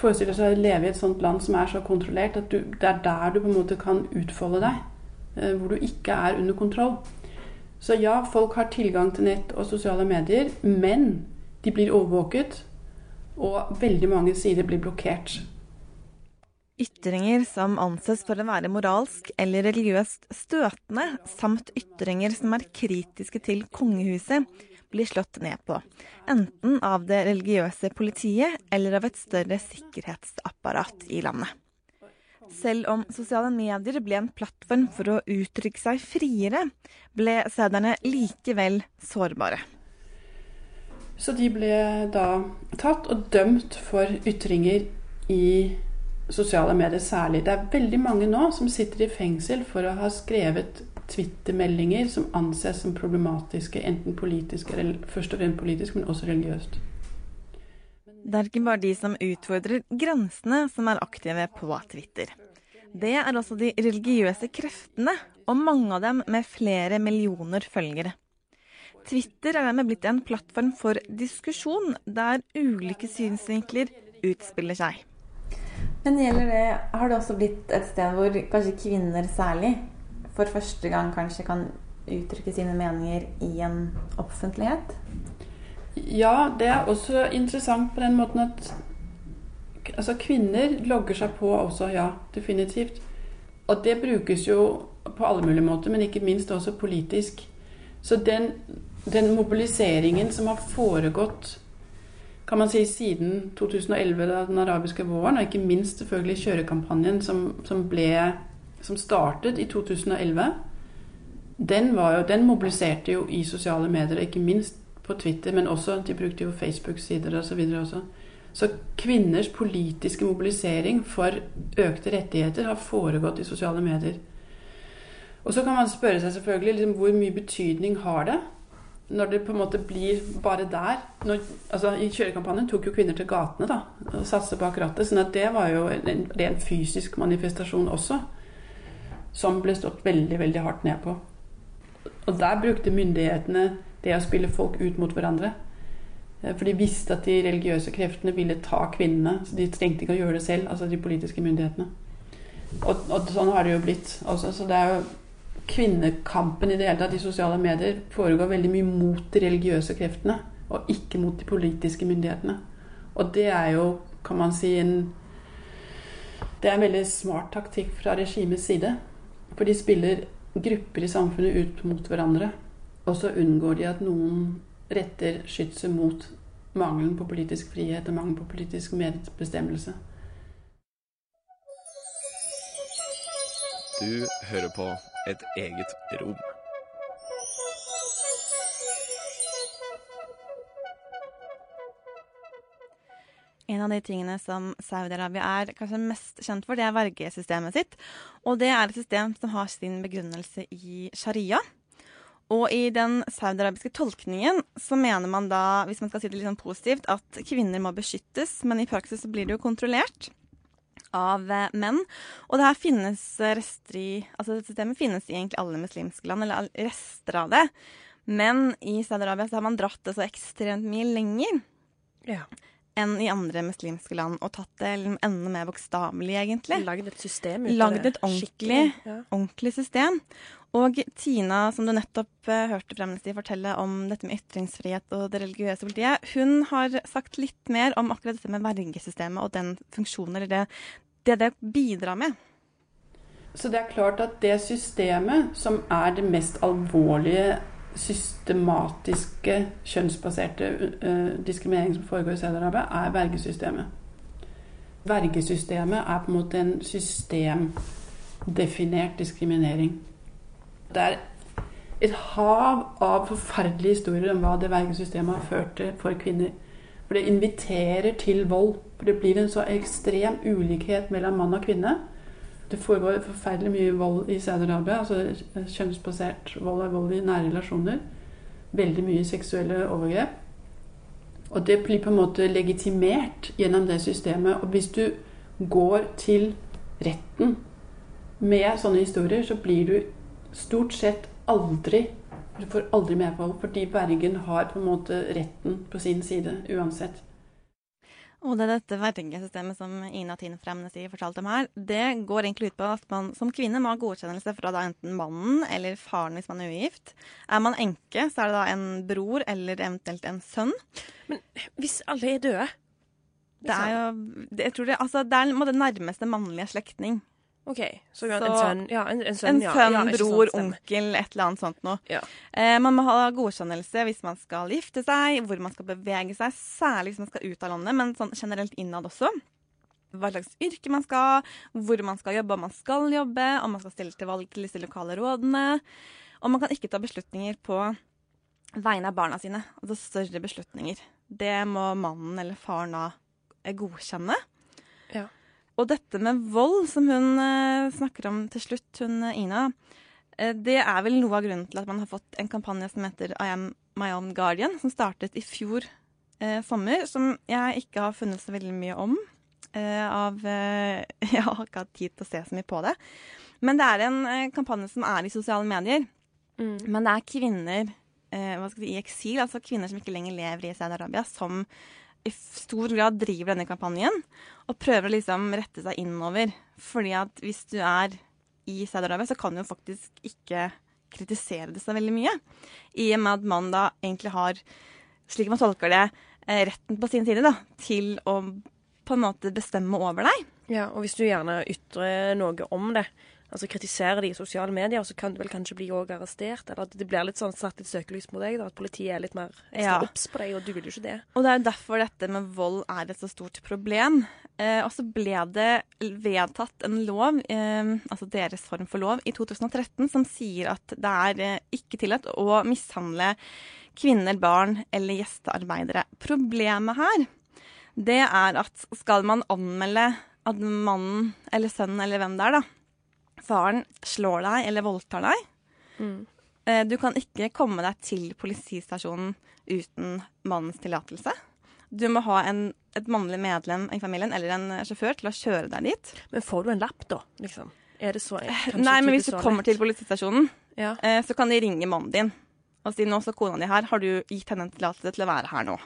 forestiller seg å leve i et sånt land som er så kontrollert, at du, det er der du på en måte kan utfolde deg. eh, Hvor du ikke er under kontroll. Så ja, folk har tilgang til nett og sosiale medier, men de blir overvåket, og veldig mange sider blir blokkert. Ytringer som anses for å være moralsk eller religiøst støtende, samt ytringer som er kritiske til kongehuset, blir slått ned på. Enten av det religiøse politiet eller av et større sikkerhetsapparat i landet. Selv om sosiale medier ble en plattform for å uttrykke seg friere, ble sæderne likevel sårbare. Så de ble da tatt og dømt for ytringer i sosiale medier særlig. Det er veldig mange nå som sitter i fengsel for å ha skrevet Twitter-meldinger som anses som problematiske, enten politisk, eller først og fremst politisk, men også religiøst. Det er ikke bare de som utfordrer grensene som er aktive på Twitter. Det er også de religiøse kreftene, og mange av dem med flere millioner følgere. Twitter er dermed blitt en plattform for diskusjon, der ulike synsvinkler utspiller seg. Men gjelder det, har det også blitt et sted hvor kanskje kvinner særlig for første gang kanskje kan uttrykke sine meninger i en offentlighet? Ja, det er også interessant på den måten at altså, kvinner logger seg på også, ja, definitivt. Og det brukes jo på alle mulige måter, men ikke minst også politisk. Så den, den mobiliseringen som har foregått kan man si siden 2011, da den arabiske våren, og ikke minst selvfølgelig kjørekampanjen som, som, ble, som startet i 2011, den, jo, den mobiliserte jo i sosiale medier, ikke minst på Twitter, men også de brukte jo Facebook-sider osv. også. Så kvinners politiske mobilisering for økte rettigheter har foregått i sosiale medier. Og så kan man spørre seg selvfølgelig liksom, hvor mye betydning har det når det på en måte blir bare der. Når, altså, I kjørekampanjen tok jo kvinner til gatene da, og satset bak rattet. sånn at det var jo en en fysisk manifestasjon også, som ble stått veldig, veldig hardt ned på. Og der brukte myndighetene det å spille folk ut mot hverandre. For de visste at de religiøse kreftene ville ta kvinnene. Så de trengte ikke å gjøre det selv, altså de politiske myndighetene. Og, og sånn har det jo blitt også. Så det er jo kvinnekampen i det hele tatt i sosiale medier foregår veldig mye mot de religiøse kreftene, og ikke mot de politiske myndighetene. Og det er jo, kan man si, en Det er en veldig smart taktikk fra regimets side. For de spiller grupper i samfunnet ut mot hverandre. Og så unngår de at noen retter skytset mot mangelen på politisk frihet og mangelen på politisk medbestemmelse. Du hører på Et eget rom. En av de tingene som Saudi-Arabia er kanskje mest kjent for, det er vergesystemet sitt. Og det er et system som har sin begrunnelse i sharia. Og i den saudiarabiske tolkningen så mener man da, hvis man skal si det litt sånn positivt, at kvinner må beskyttes, men i praksis så blir det jo kontrollert av eh, menn. Og det her finnes rester i Altså systemet finnes i egentlig alle muslimske land, eller rester av det. Men i Saudi-Arabia så har man dratt det så ekstremt mye lenger. Ja. Enn i andre muslimske land, og tatt det enda mer bokstavelig, egentlig. Lagd et system ut av Lagd det. et ordentlig, ja. ordentlig system. Og Tina, som du nettopp uh, hørte Fremnesty fortelle om dette med ytringsfrihet og det religiøse politiet, hun har sagt litt mer om akkurat dette med vergesystemet og den funksjonen, eller det det, det bidrar med. Så det er klart at det systemet som er det mest alvorlige systematiske kjønnsbaserte diskriminering som foregår i Saudi-Arabia, er vergesystemet. Vergesystemet er på en måte en systemdefinert diskriminering. Det er et hav av forferdelige historier om hva det vergesystemet har ført til for kvinner. For det inviterer til vold. For det blir en så ekstrem ulikhet mellom mann og kvinne. Det foregår forferdelig mye vold i Saudi-Arabia. Altså kjønnsbasert vold er vold i nære relasjoner. Veldig mye seksuelle overgrep. Og det blir på en måte legitimert gjennom det systemet. Og hvis du går til retten med sånne historier, så blir du stort sett aldri Du får aldri medhold, fordi vergen har på en måte retten på sin side uansett. Og det er dette vertingesystemet som Ina Tine Fremnesy fortalte om her, det går egentlig ut på at man som kvinne må ha godkjennelse fra da enten mannen eller faren hvis man er ugift. Er man enke, så er det da en bror eller eventuelt en sønn. Men hvis alle er døde? Det er jo Jeg tror det, altså, det er det nærmeste mannlige slektning. OK. Så, en sønn, ja. En, en sønn, en sønn ja, sant, bror, stemmer. onkel, et eller annet sånt noe. Ja. Eh, man må ha godkjennelse hvis man skal gifte seg, hvor man skal bevege seg, særlig hvis man skal ut av landet, men sånn generelt innad også. Hva slags yrke man skal hvor man skal jobbe, om man skal jobbe, om man skal stille til valg til disse lokale rådene. Og man kan ikke ta beslutninger på vegne av barna sine, altså større beslutninger. Det må mannen eller faren da eh, godkjenne. Ja. Og dette med vold, som hun eh, snakker om til slutt, hun eh, Ina, eh, det er vel noe av grunnen til at man har fått en kampanje som heter I am my own guardian, som startet i fjor eh, sommer, som jeg ikke har funnet så veldig mye om. eh, av eh, Jeg har ikke hatt tid til å se så mye på det. Men det er en kampanje som er i sosiale medier. Men det er kvinner eh, hva skal vi si, i eksil, altså kvinner som ikke lenger lever i Saudi-Arabia, som i stor grad driver denne kampanjen og prøver å liksom rette seg innover. Fordi at hvis du er i Saudi-Arabia, så kan du jo faktisk ikke kritisere det seg veldig mye. I og med at man da egentlig har, slik man tolker det, eh, retten på sin side da, til å på en måte bestemme over deg. Ja, og hvis du gjerne ytrer noe om det, altså kritiserer de i sosiale medier, så kan du vel kanskje bli også arrestert, eller at det blir litt sånn satt et søkelys mot deg, da, at politiet er litt mer Ja. obs på deg, og du vil jo ikke det. Og det er jo derfor dette med vold er et så stort problem. Eh, og så ble det vedtatt en lov, eh, altså deres form for lov, i 2013 som sier at det er eh, ikke tillatt å mishandle kvinner, barn eller gjestearbeidere. Problemet her, det er at skal man anmelde at mannen eller sønnen eller hvem det er, da, faren slår deg eller voldtar deg, Mm. Du kan ikke komme deg til politistasjonen uten mannens tillatelse. Du må ha en, et mannlig medlem i familien eller en sjåfør til å kjøre deg dit. Men får du en lapp, da? liksom? Er det så Nei, men hvis du kommer til politistasjonen, Ja. eh, så kan de ringe mannen din og si nå står kona di her, har du gitt henne en tillatelse til å være her nå?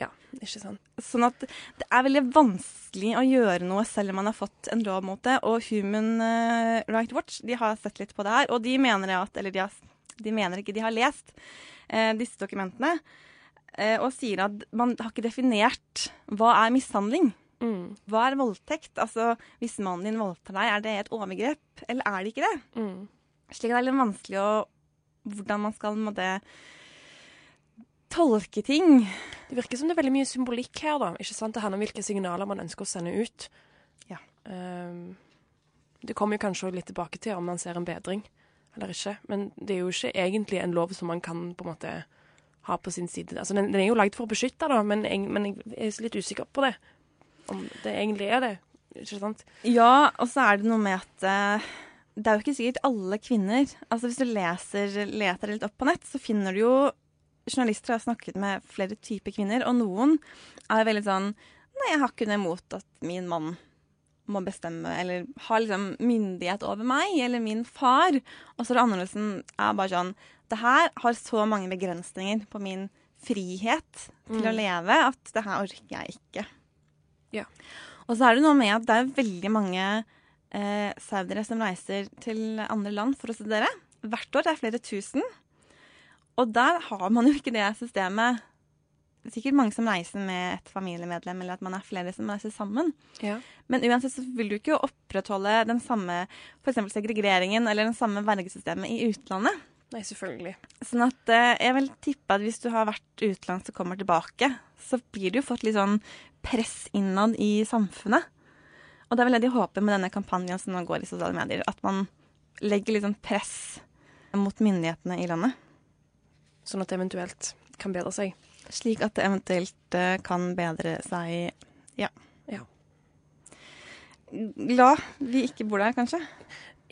Ja, ikke sant. Sånn at det er veldig vanskelig å gjøre noe selv om man har fått en lov mot det. Og Human eh, Rights Watch de har sett litt på det her, og de mener at Eller de, har, de mener ikke, de har lest eh, disse dokumentene eh, og sier at man har ikke definert hva er mishandling. Mm. Hva er voldtekt? Altså, Hvis mannen din voldtar deg, er det et overgrep, eller er det ikke det? Mm. Slik at det er litt vanskelig å Hvordan man skal med måte tolke ting. Det virker som det er veldig mye symbolikk her, da. Ikke sant? Det handler om hvilke signaler man ønsker å sende ut. Ja. Um, det kommer jo kanskje litt tilbake til om man ser en bedring eller ikke. Men det er jo ikke egentlig en lov som man kan på en måte ha på sin side. Altså, den, den er jo lagd for å beskytte, da, men jeg, men jeg er litt usikker på det. Om det egentlig er det. Ikke sant? Ja, og så er det noe med at eh, det er jo ikke sikkert alle kvinner Altså Hvis du leser, leter litt opp på nett, så finner du jo Journalister har snakket med flere typer kvinner, og noen er veldig sånn Nei, jeg har ikke noe imot at min mann må bestemme, eller har liksom myndighet over meg, eller min far. Og så er det annerledes er bare sånn Det her har så mange begrensninger på min frihet til å Mm. leve at det her orker jeg ikke. Ja. Og så er det noe med at det er veldig mange eh, saudiere som reiser til andre land for å studere. Hvert år det er flere tusen. Og der har man jo ikke det systemet. Det er sikkert mange som reiser med et familiemedlem, eller at man er flere som reiser sammen. Ja. Men uansett så vil du ikke opprettholde den samme for segregeringen eller den samme vergesystemet i utlandet. Nei, selvfølgelig. Sånn at eh, jeg vil tippe at hvis du har vært utenlands og kommer tilbake, så blir det jo fått litt sånn press innad i samfunnet. Og det er vel det de håper med denne kampanjen som nå går i sosiale medier. At man legger litt sånn press mot myndighetene i landet. Sånn at det eventuelt kan bedre seg. Slik at det eventuelt eh, kan bedre seg, ja. Ja. Glad vi ikke bor der, kanskje.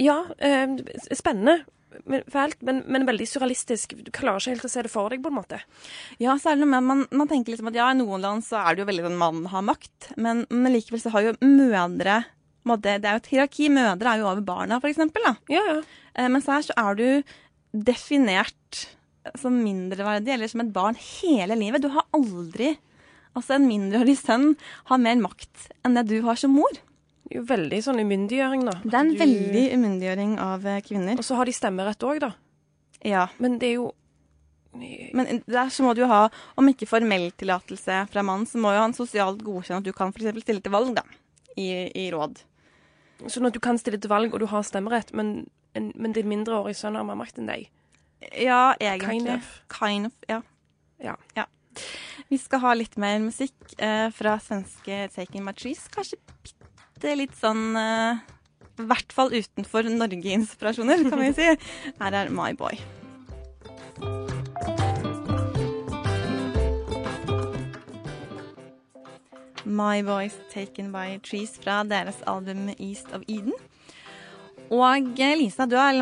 Ja, eh, spennende. men, fælt, men, men veldig surrealistisk. Du klarer ikke helt å se det for deg, på en måte. Ja, særlig med, man, man tenker liksom at ja, i noen land så er det jo veldig sånn mann har makt, men, men likevel så har jo mødre måte, Det er jo et hierarki. Mødre er jo over barna, for eksempel. Da. Ja, ja. Eh, mens her så er du definert som mindreverdig eller som et barn hele livet. Du har aldri Altså, en mindreårig sønn har mer makt enn det du har som mor. Det er jo veldig sånn umyndiggjøring, da. Det er en Du- veldig umyndiggjøring av eh, kvinner. Og så har de stemmerett òg, da. Ja. Men det er jo Men der så må du jo ha, om ikke formell tillatelse fra mannen, så må jo han sosialt godkjenne at du kan f.eks. stille til valg, da. I, i råd. Sånn at du kan stille til valg, og du har stemmerett, men, en, men din mindreårige sønn har mer makt enn deg. Ja, egentlig. Kind of. Kind of, ja. Ja. ja. Vi skal ha litt mer musikk eh, fra svenske Taking My Trees. Kanskje bitte litt sånn eh, I hvert fall utenfor Norge-inspirasjoner, kan vi si. Her er My Boy. My Boys Taken By Trees fra deres album East of Eden. Og eh, Lisa, du har,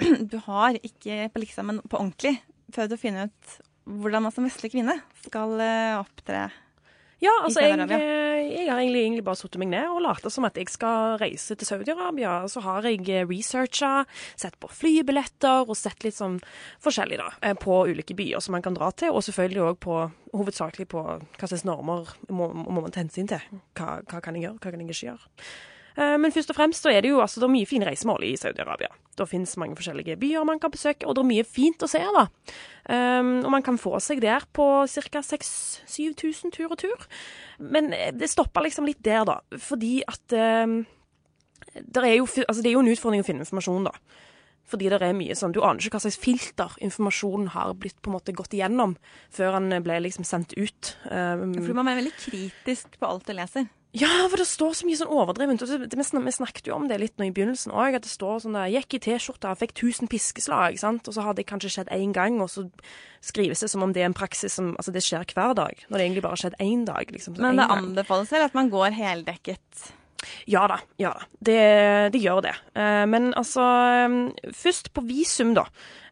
du har ikke på liksom, men på ordentlig prøvd å finne ut hvordan man som vestlig kvinne skal eh, opptre Ja, altså, jeg, eh, jeg har egentlig, egentlig bare satt meg ned og latt som at jeg skal reise til Saudi-Arabia. Så har jeg eh, researcha, sett på flybilletter og sett litt sånn forskjellig da, på ulike byer som man kan dra til. Og selvfølgelig òg på hovedsakelig på hva slags normer må, må man ta hensyn til. Hva, hva kan jeg gjøre, hva kan jeg ikke gjøre. Eh, Men først og fremst så er det jo altså, det mye fine reisemål i Saudi-Arabia. Det finnes mange forskjellige byer man kan besøke, og det er mye fint å se. da. Um, og man kan få seg der på ca. 6000-7000 tur og tur. Men eh, det stopper liksom litt der, da. Fordi at um, er jo, altså, Det er jo en utfordring å finne informasjon, da. Fordi det er mye sånn, Du aner ikke hva slags filter informasjonen har blitt på en måte gått igjennom før den ble liksom sendt ut. Um, For man er veldig kritisk på alt du leser. Ja, for det står så mye sånn overdrevent. Vi snakket jo om det litt nå i begynnelsen òg, at det står sånn der Gikk i T-skjorta, fikk 1000 piskeslag, sant? og så har det kanskje skjedd én gang, og så skrives det som om det er en praksis som Altså det skjer hver dag, når det egentlig bare har skjedd én dag. liksom. Men det anbefales vel at man går heldekket. Ja da, ja da. Det, det gjør det. Eh, men altså eh, Først på visum, da.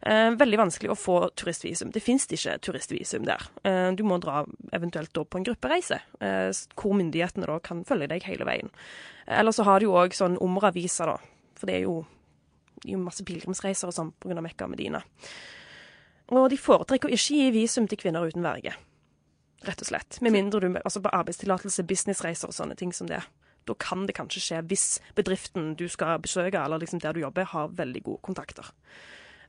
Eh, veldig vanskelig å få turistvisum. Det fins ikke turistvisum der. Du må dra eventuelt da på en gruppereise, hvor myndighetene da kan følge deg hele veien. Eller så har du jo òg sånn Umra-visa, da. For det er jo, det er jo masse pilegrimsreiser og sånn pga. Mekka og Medina. Og de foretrekker å ikke gi visum til kvinner uten verge. Rett og slett. Med mindre du altså på arbeidstillatelse, businessreiser og sånne ting som det. Da kan det kanskje skje hvis bedriften du skal besøke, eller liksom der du jobber, har veldig gode kontakter.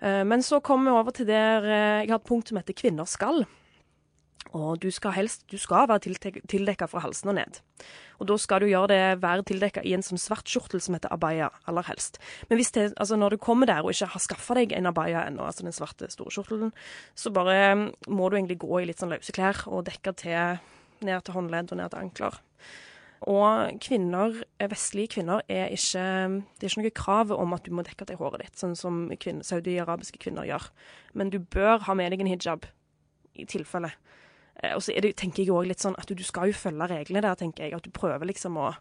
Eh, Men så kommer vi over til der eh, jeg har et punkt som heter kvinner skal. Og du skal helst du skal være tildekka fra halsen og ned. Og da skal du gjøre det, være tildekka i en sånn svart skjortel som heter abaya, aller helst. Men hvis det, altså når du kommer der og ikke har skaffa deg en abaya ennå, altså den svarte store skjortelen, så bare mm, må du egentlig gå i litt sånn løse klær og dekke til ned til håndledd og ned til ankler. Og kvinner, eh, vestlige kvinner er ikke Det er ikke noe krav om at du må dekke til håret ditt, sånn som kvinn- saudi-arabiske kvinner gjør. Men du bør ha med deg en hijab, i tilfelle. Eh, Og så det, tenker jeg også litt sånn at du, du skal jo følge reglene der, tenker jeg. At du prøver liksom å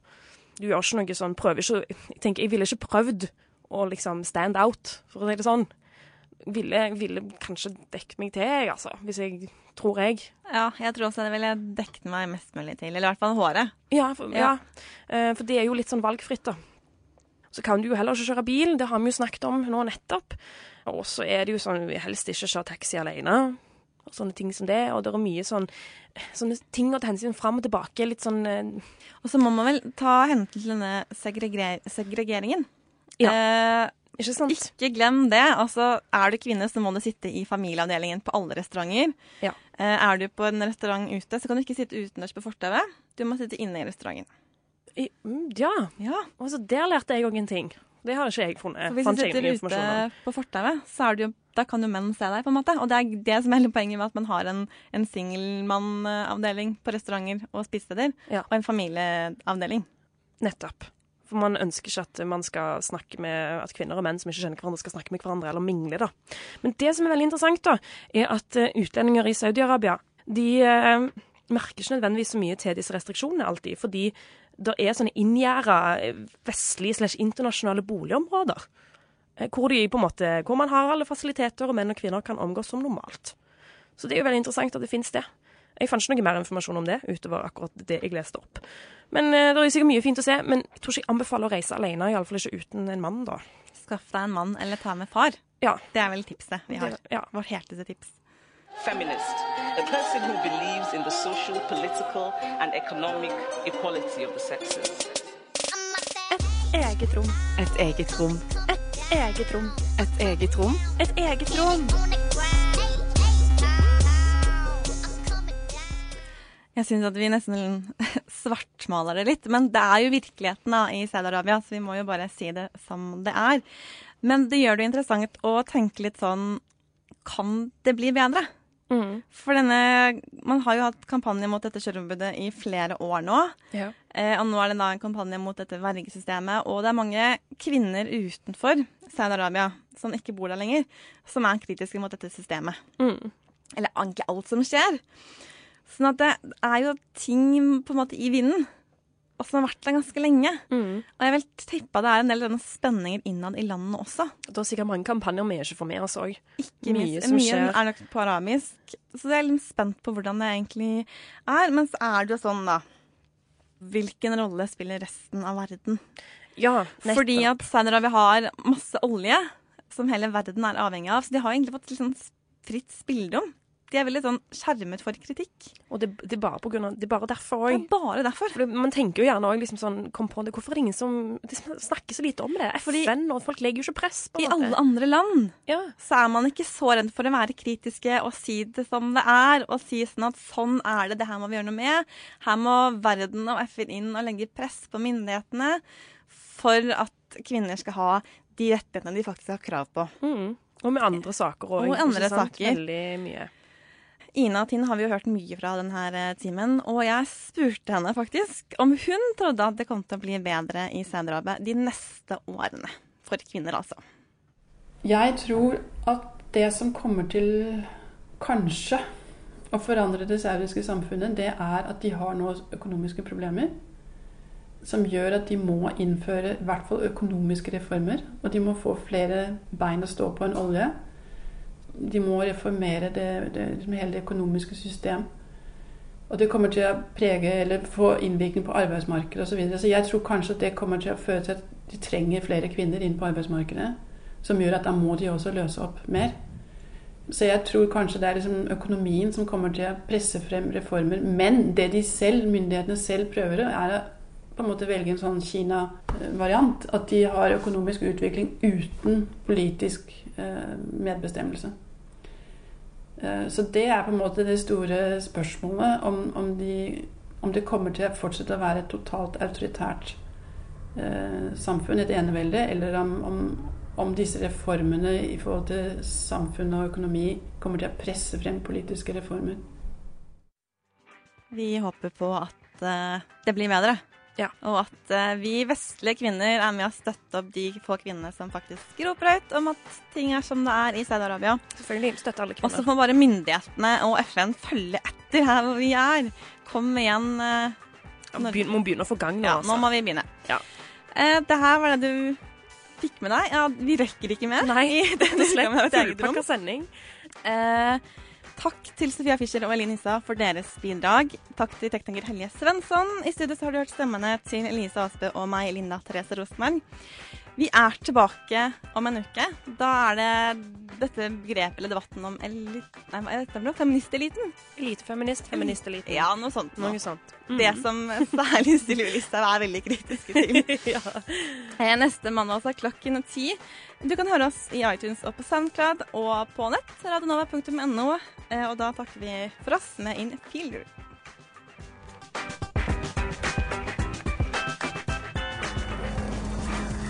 Du gjør ikke noe sånn prøver ikke, Jeg tenker, jeg ville ikke prøvd å liksom stand out, for å si det sånn. Ville, ville kanskje dekket meg til, jeg, altså. Hvis jeg Tror jeg. Ja, jeg tror også det ville dekket meg mest mulig til. Eller i hvert fall håret. Ja, for, Ja. ja. Eh, for det er jo litt sånn valgfritt, da. Så kan du jo heller ikke kjøre bil, det har vi jo snakket om nå nettopp. Og så er det jo sånn, vi helst ikke kjøre taxi alene, og sånne ting som det. Og det er mye sånn, sånne ting å ta hensyn fram og tilbake, litt sånn eh, Og så må man vel ta hensyn til denne segreger segregeringen. Eh, ikke sant? Ikke glem det. Altså, er du kvinne, så må du sitte i familieavdelingen på alle restauranter. Ja. Eh, er du på en restaurant ute, så kan du ikke sitte utendørs på fortauet. Du må sitte inne i restauranten. I, ja. ja. Altså, så der lærte jeg òg en ting. Det har ikke jeg funnet. For hvis du sitter ute på fortauet, så jo, kan jo menn se deg, på en måte. Og det er det som er hele poenget med at man har en, en singelmannavdeling på restauranter og spisesteder, og en familieavdeling. Nettopp. For man ønsker ikke at man skal snakke med at kvinner og menn som ikke kjenner hverandre, skal snakke med hverandre eller mingle. da. Men det som er veldig interessant, da, er at eh, utlendinger i Saudi-Arabia de eh, merker ikke nødvendigvis så mye til disse restriksjonene alltid, fordi det er sånne inngjerda eh, vestlige slash internasjonale boligområder. eh, hvor, de på en måte, hvor man har alle fasiliteter, og menn og kvinner kan omgås som normalt. Så det er jo veldig interessant at det finnes det. Jeg fant ikke noe mer informasjon om det utover akkurat det jeg leste opp. Men eh, det er sikkert mye fint å se. Men jeg tror ikke jeg anbefaler å reise alene, iallfall ikke uten en mann, da. Skaff deg en mann, eller ta med far. Ja. Det er vel tipset vi har. Ja. Vårt helteste tips. Feminist, a person who believes in the social, political, and economic equality of the sexes. Eget rom. Et eget rom. Et eget rom. Et eget rom. Et eget rom. Jeg syns at vi nesten svartmaler det litt, men det er jo virkeligheten da, i Saudi-Arabia, så vi må jo bare si det som det er. Men det gjør det interessant å tenke litt sånn Kan det bli bedre? For denne Man har jo hatt kampanje mot dette kjøreforbudet i flere år nå. Ja. Eh, og nå er det da en kampanje mot dette vergesystemet. Og det er mange kvinner utenfor Saudi-Arabia som ikke bor der lenger, som er kritiske mot dette systemet. Mm. Eller egentlig alt som skjer. Sånn at det er jo ting på en måte i vinden, og som har vært der ganske lenge. Og jeg vil tippe det er en del denne spenninger innad i landet også. Det er sikkert mange kampanjer vi ikke får med oss òg. Ikke Mye minst, som mye skjer. er nok på arabisk, så jeg er litt spent på hvordan det egentlig er. Men så er det jo sånn, da Hvilken rolle spiller resten av verden? Ja, nettopp. Fordi at Saudi-Arabia har masse olje som hele verden er avhengig av, så de har egentlig fått litt sånn fritt spillerom. De er veldig sånn skjermet for kritikk. Og det, det er bare på grunn av, det er bare derfor òg. bare derfor. Man tenker jo gjerne også liksom sånn Kom på det, hvorfor er det ingen som De snakker så lite om det? FN og folk legger jo ikke press på I alle andre land Ja. så er man ikke så redd for å være kritiske og si det som det er. Og si sånn at sånn er det, det her må vi gjøre noe med. Her må verden og FN inn og legge press på myndighetene for at kvinner skal ha de rettighetene de faktisk har krav på. Mm. Og med andre saker òg. Og andre saker. Veldig mye. Ina og Tinn har vi jo hørt mye fra denne timen, og jeg spurte henne faktisk om hun trodde at det kom til å bli bedre i Saudi-Arabia de neste årene. For kvinner, altså. Jeg tror at det som kommer til kanskje å forandre det saudiske samfunnet, det er at de har nå økonomiske problemer. Som gjør at de må innføre i hvert fall økonomiske reformer. Og de må få flere bein å stå på enn olje. De må reformere det, det, liksom hele det økonomiske system. Og det kommer til å prege eller få innvirkning på arbeidsmarkedet osv. Så, videre. så jeg tror kanskje at det kommer til å føre til at de trenger flere kvinner inn på arbeidsmarkedet. Som gjør at da må de også løse opp mer. Så jeg tror kanskje det er liksom økonomien som kommer til å presse frem reformer. Men det de selv, myndighetene selv prøver, er å på en måte velge en sånn Kina-variant. At de har økonomisk utvikling uten politisk eh, medbestemmelse. Eh, så det er på en måte det store spørsmålet om, om, de, om det kommer til å fortsette å være et totalt autoritært eh, samfunn, et enevelde, eller om, om, om disse reformene i forhold til samfunn og økonomi kommer til å presse frem politiske reformer. Vi håper på at eh, det blir bedre. Og at uh, vi vestlige kvinner er med å støtte opp de få kvinnene som faktisk roper høyt om at ting er som det er i Saudi-Arabia. Selvfølgelig. Støtte alle Og så får bare myndighetene og FN følge etter her hvor vi er. Kom igjen. Uh, når... begyn- må begynne å få gang nå, Ja, altså. nå må vi begynne. Ja. Uh, det her var det du fikk med deg. Ja, vi rekker ikke mer. Nei, i denne rett og slett. Fullpakka sending. Eh, takk til Sofia Fischer og Elin Hissa for deres bidrag. Takk til tekniker Helje Svensson. I studio har du hørt stemmene til Elise Asbø og meg, Linda Therese Rosenberg. Vi er tilbake om en uke. Da er det dette begrepet eller debatten om elit... Nei, hva er dette for noe? Feministeliten? Elitefeminist, feministeliten. Ja, noe sånt. Noe sånt. Mhm. Det som særlig Sylvi Listhaug er veldig kritiske til. ja. Eh, Neste mandag er klokken ti. Du kan høre oss i iTunes og på SoundCloud og på nett. Radionova.no. Eh, Og da takker vi for oss med In Fielder.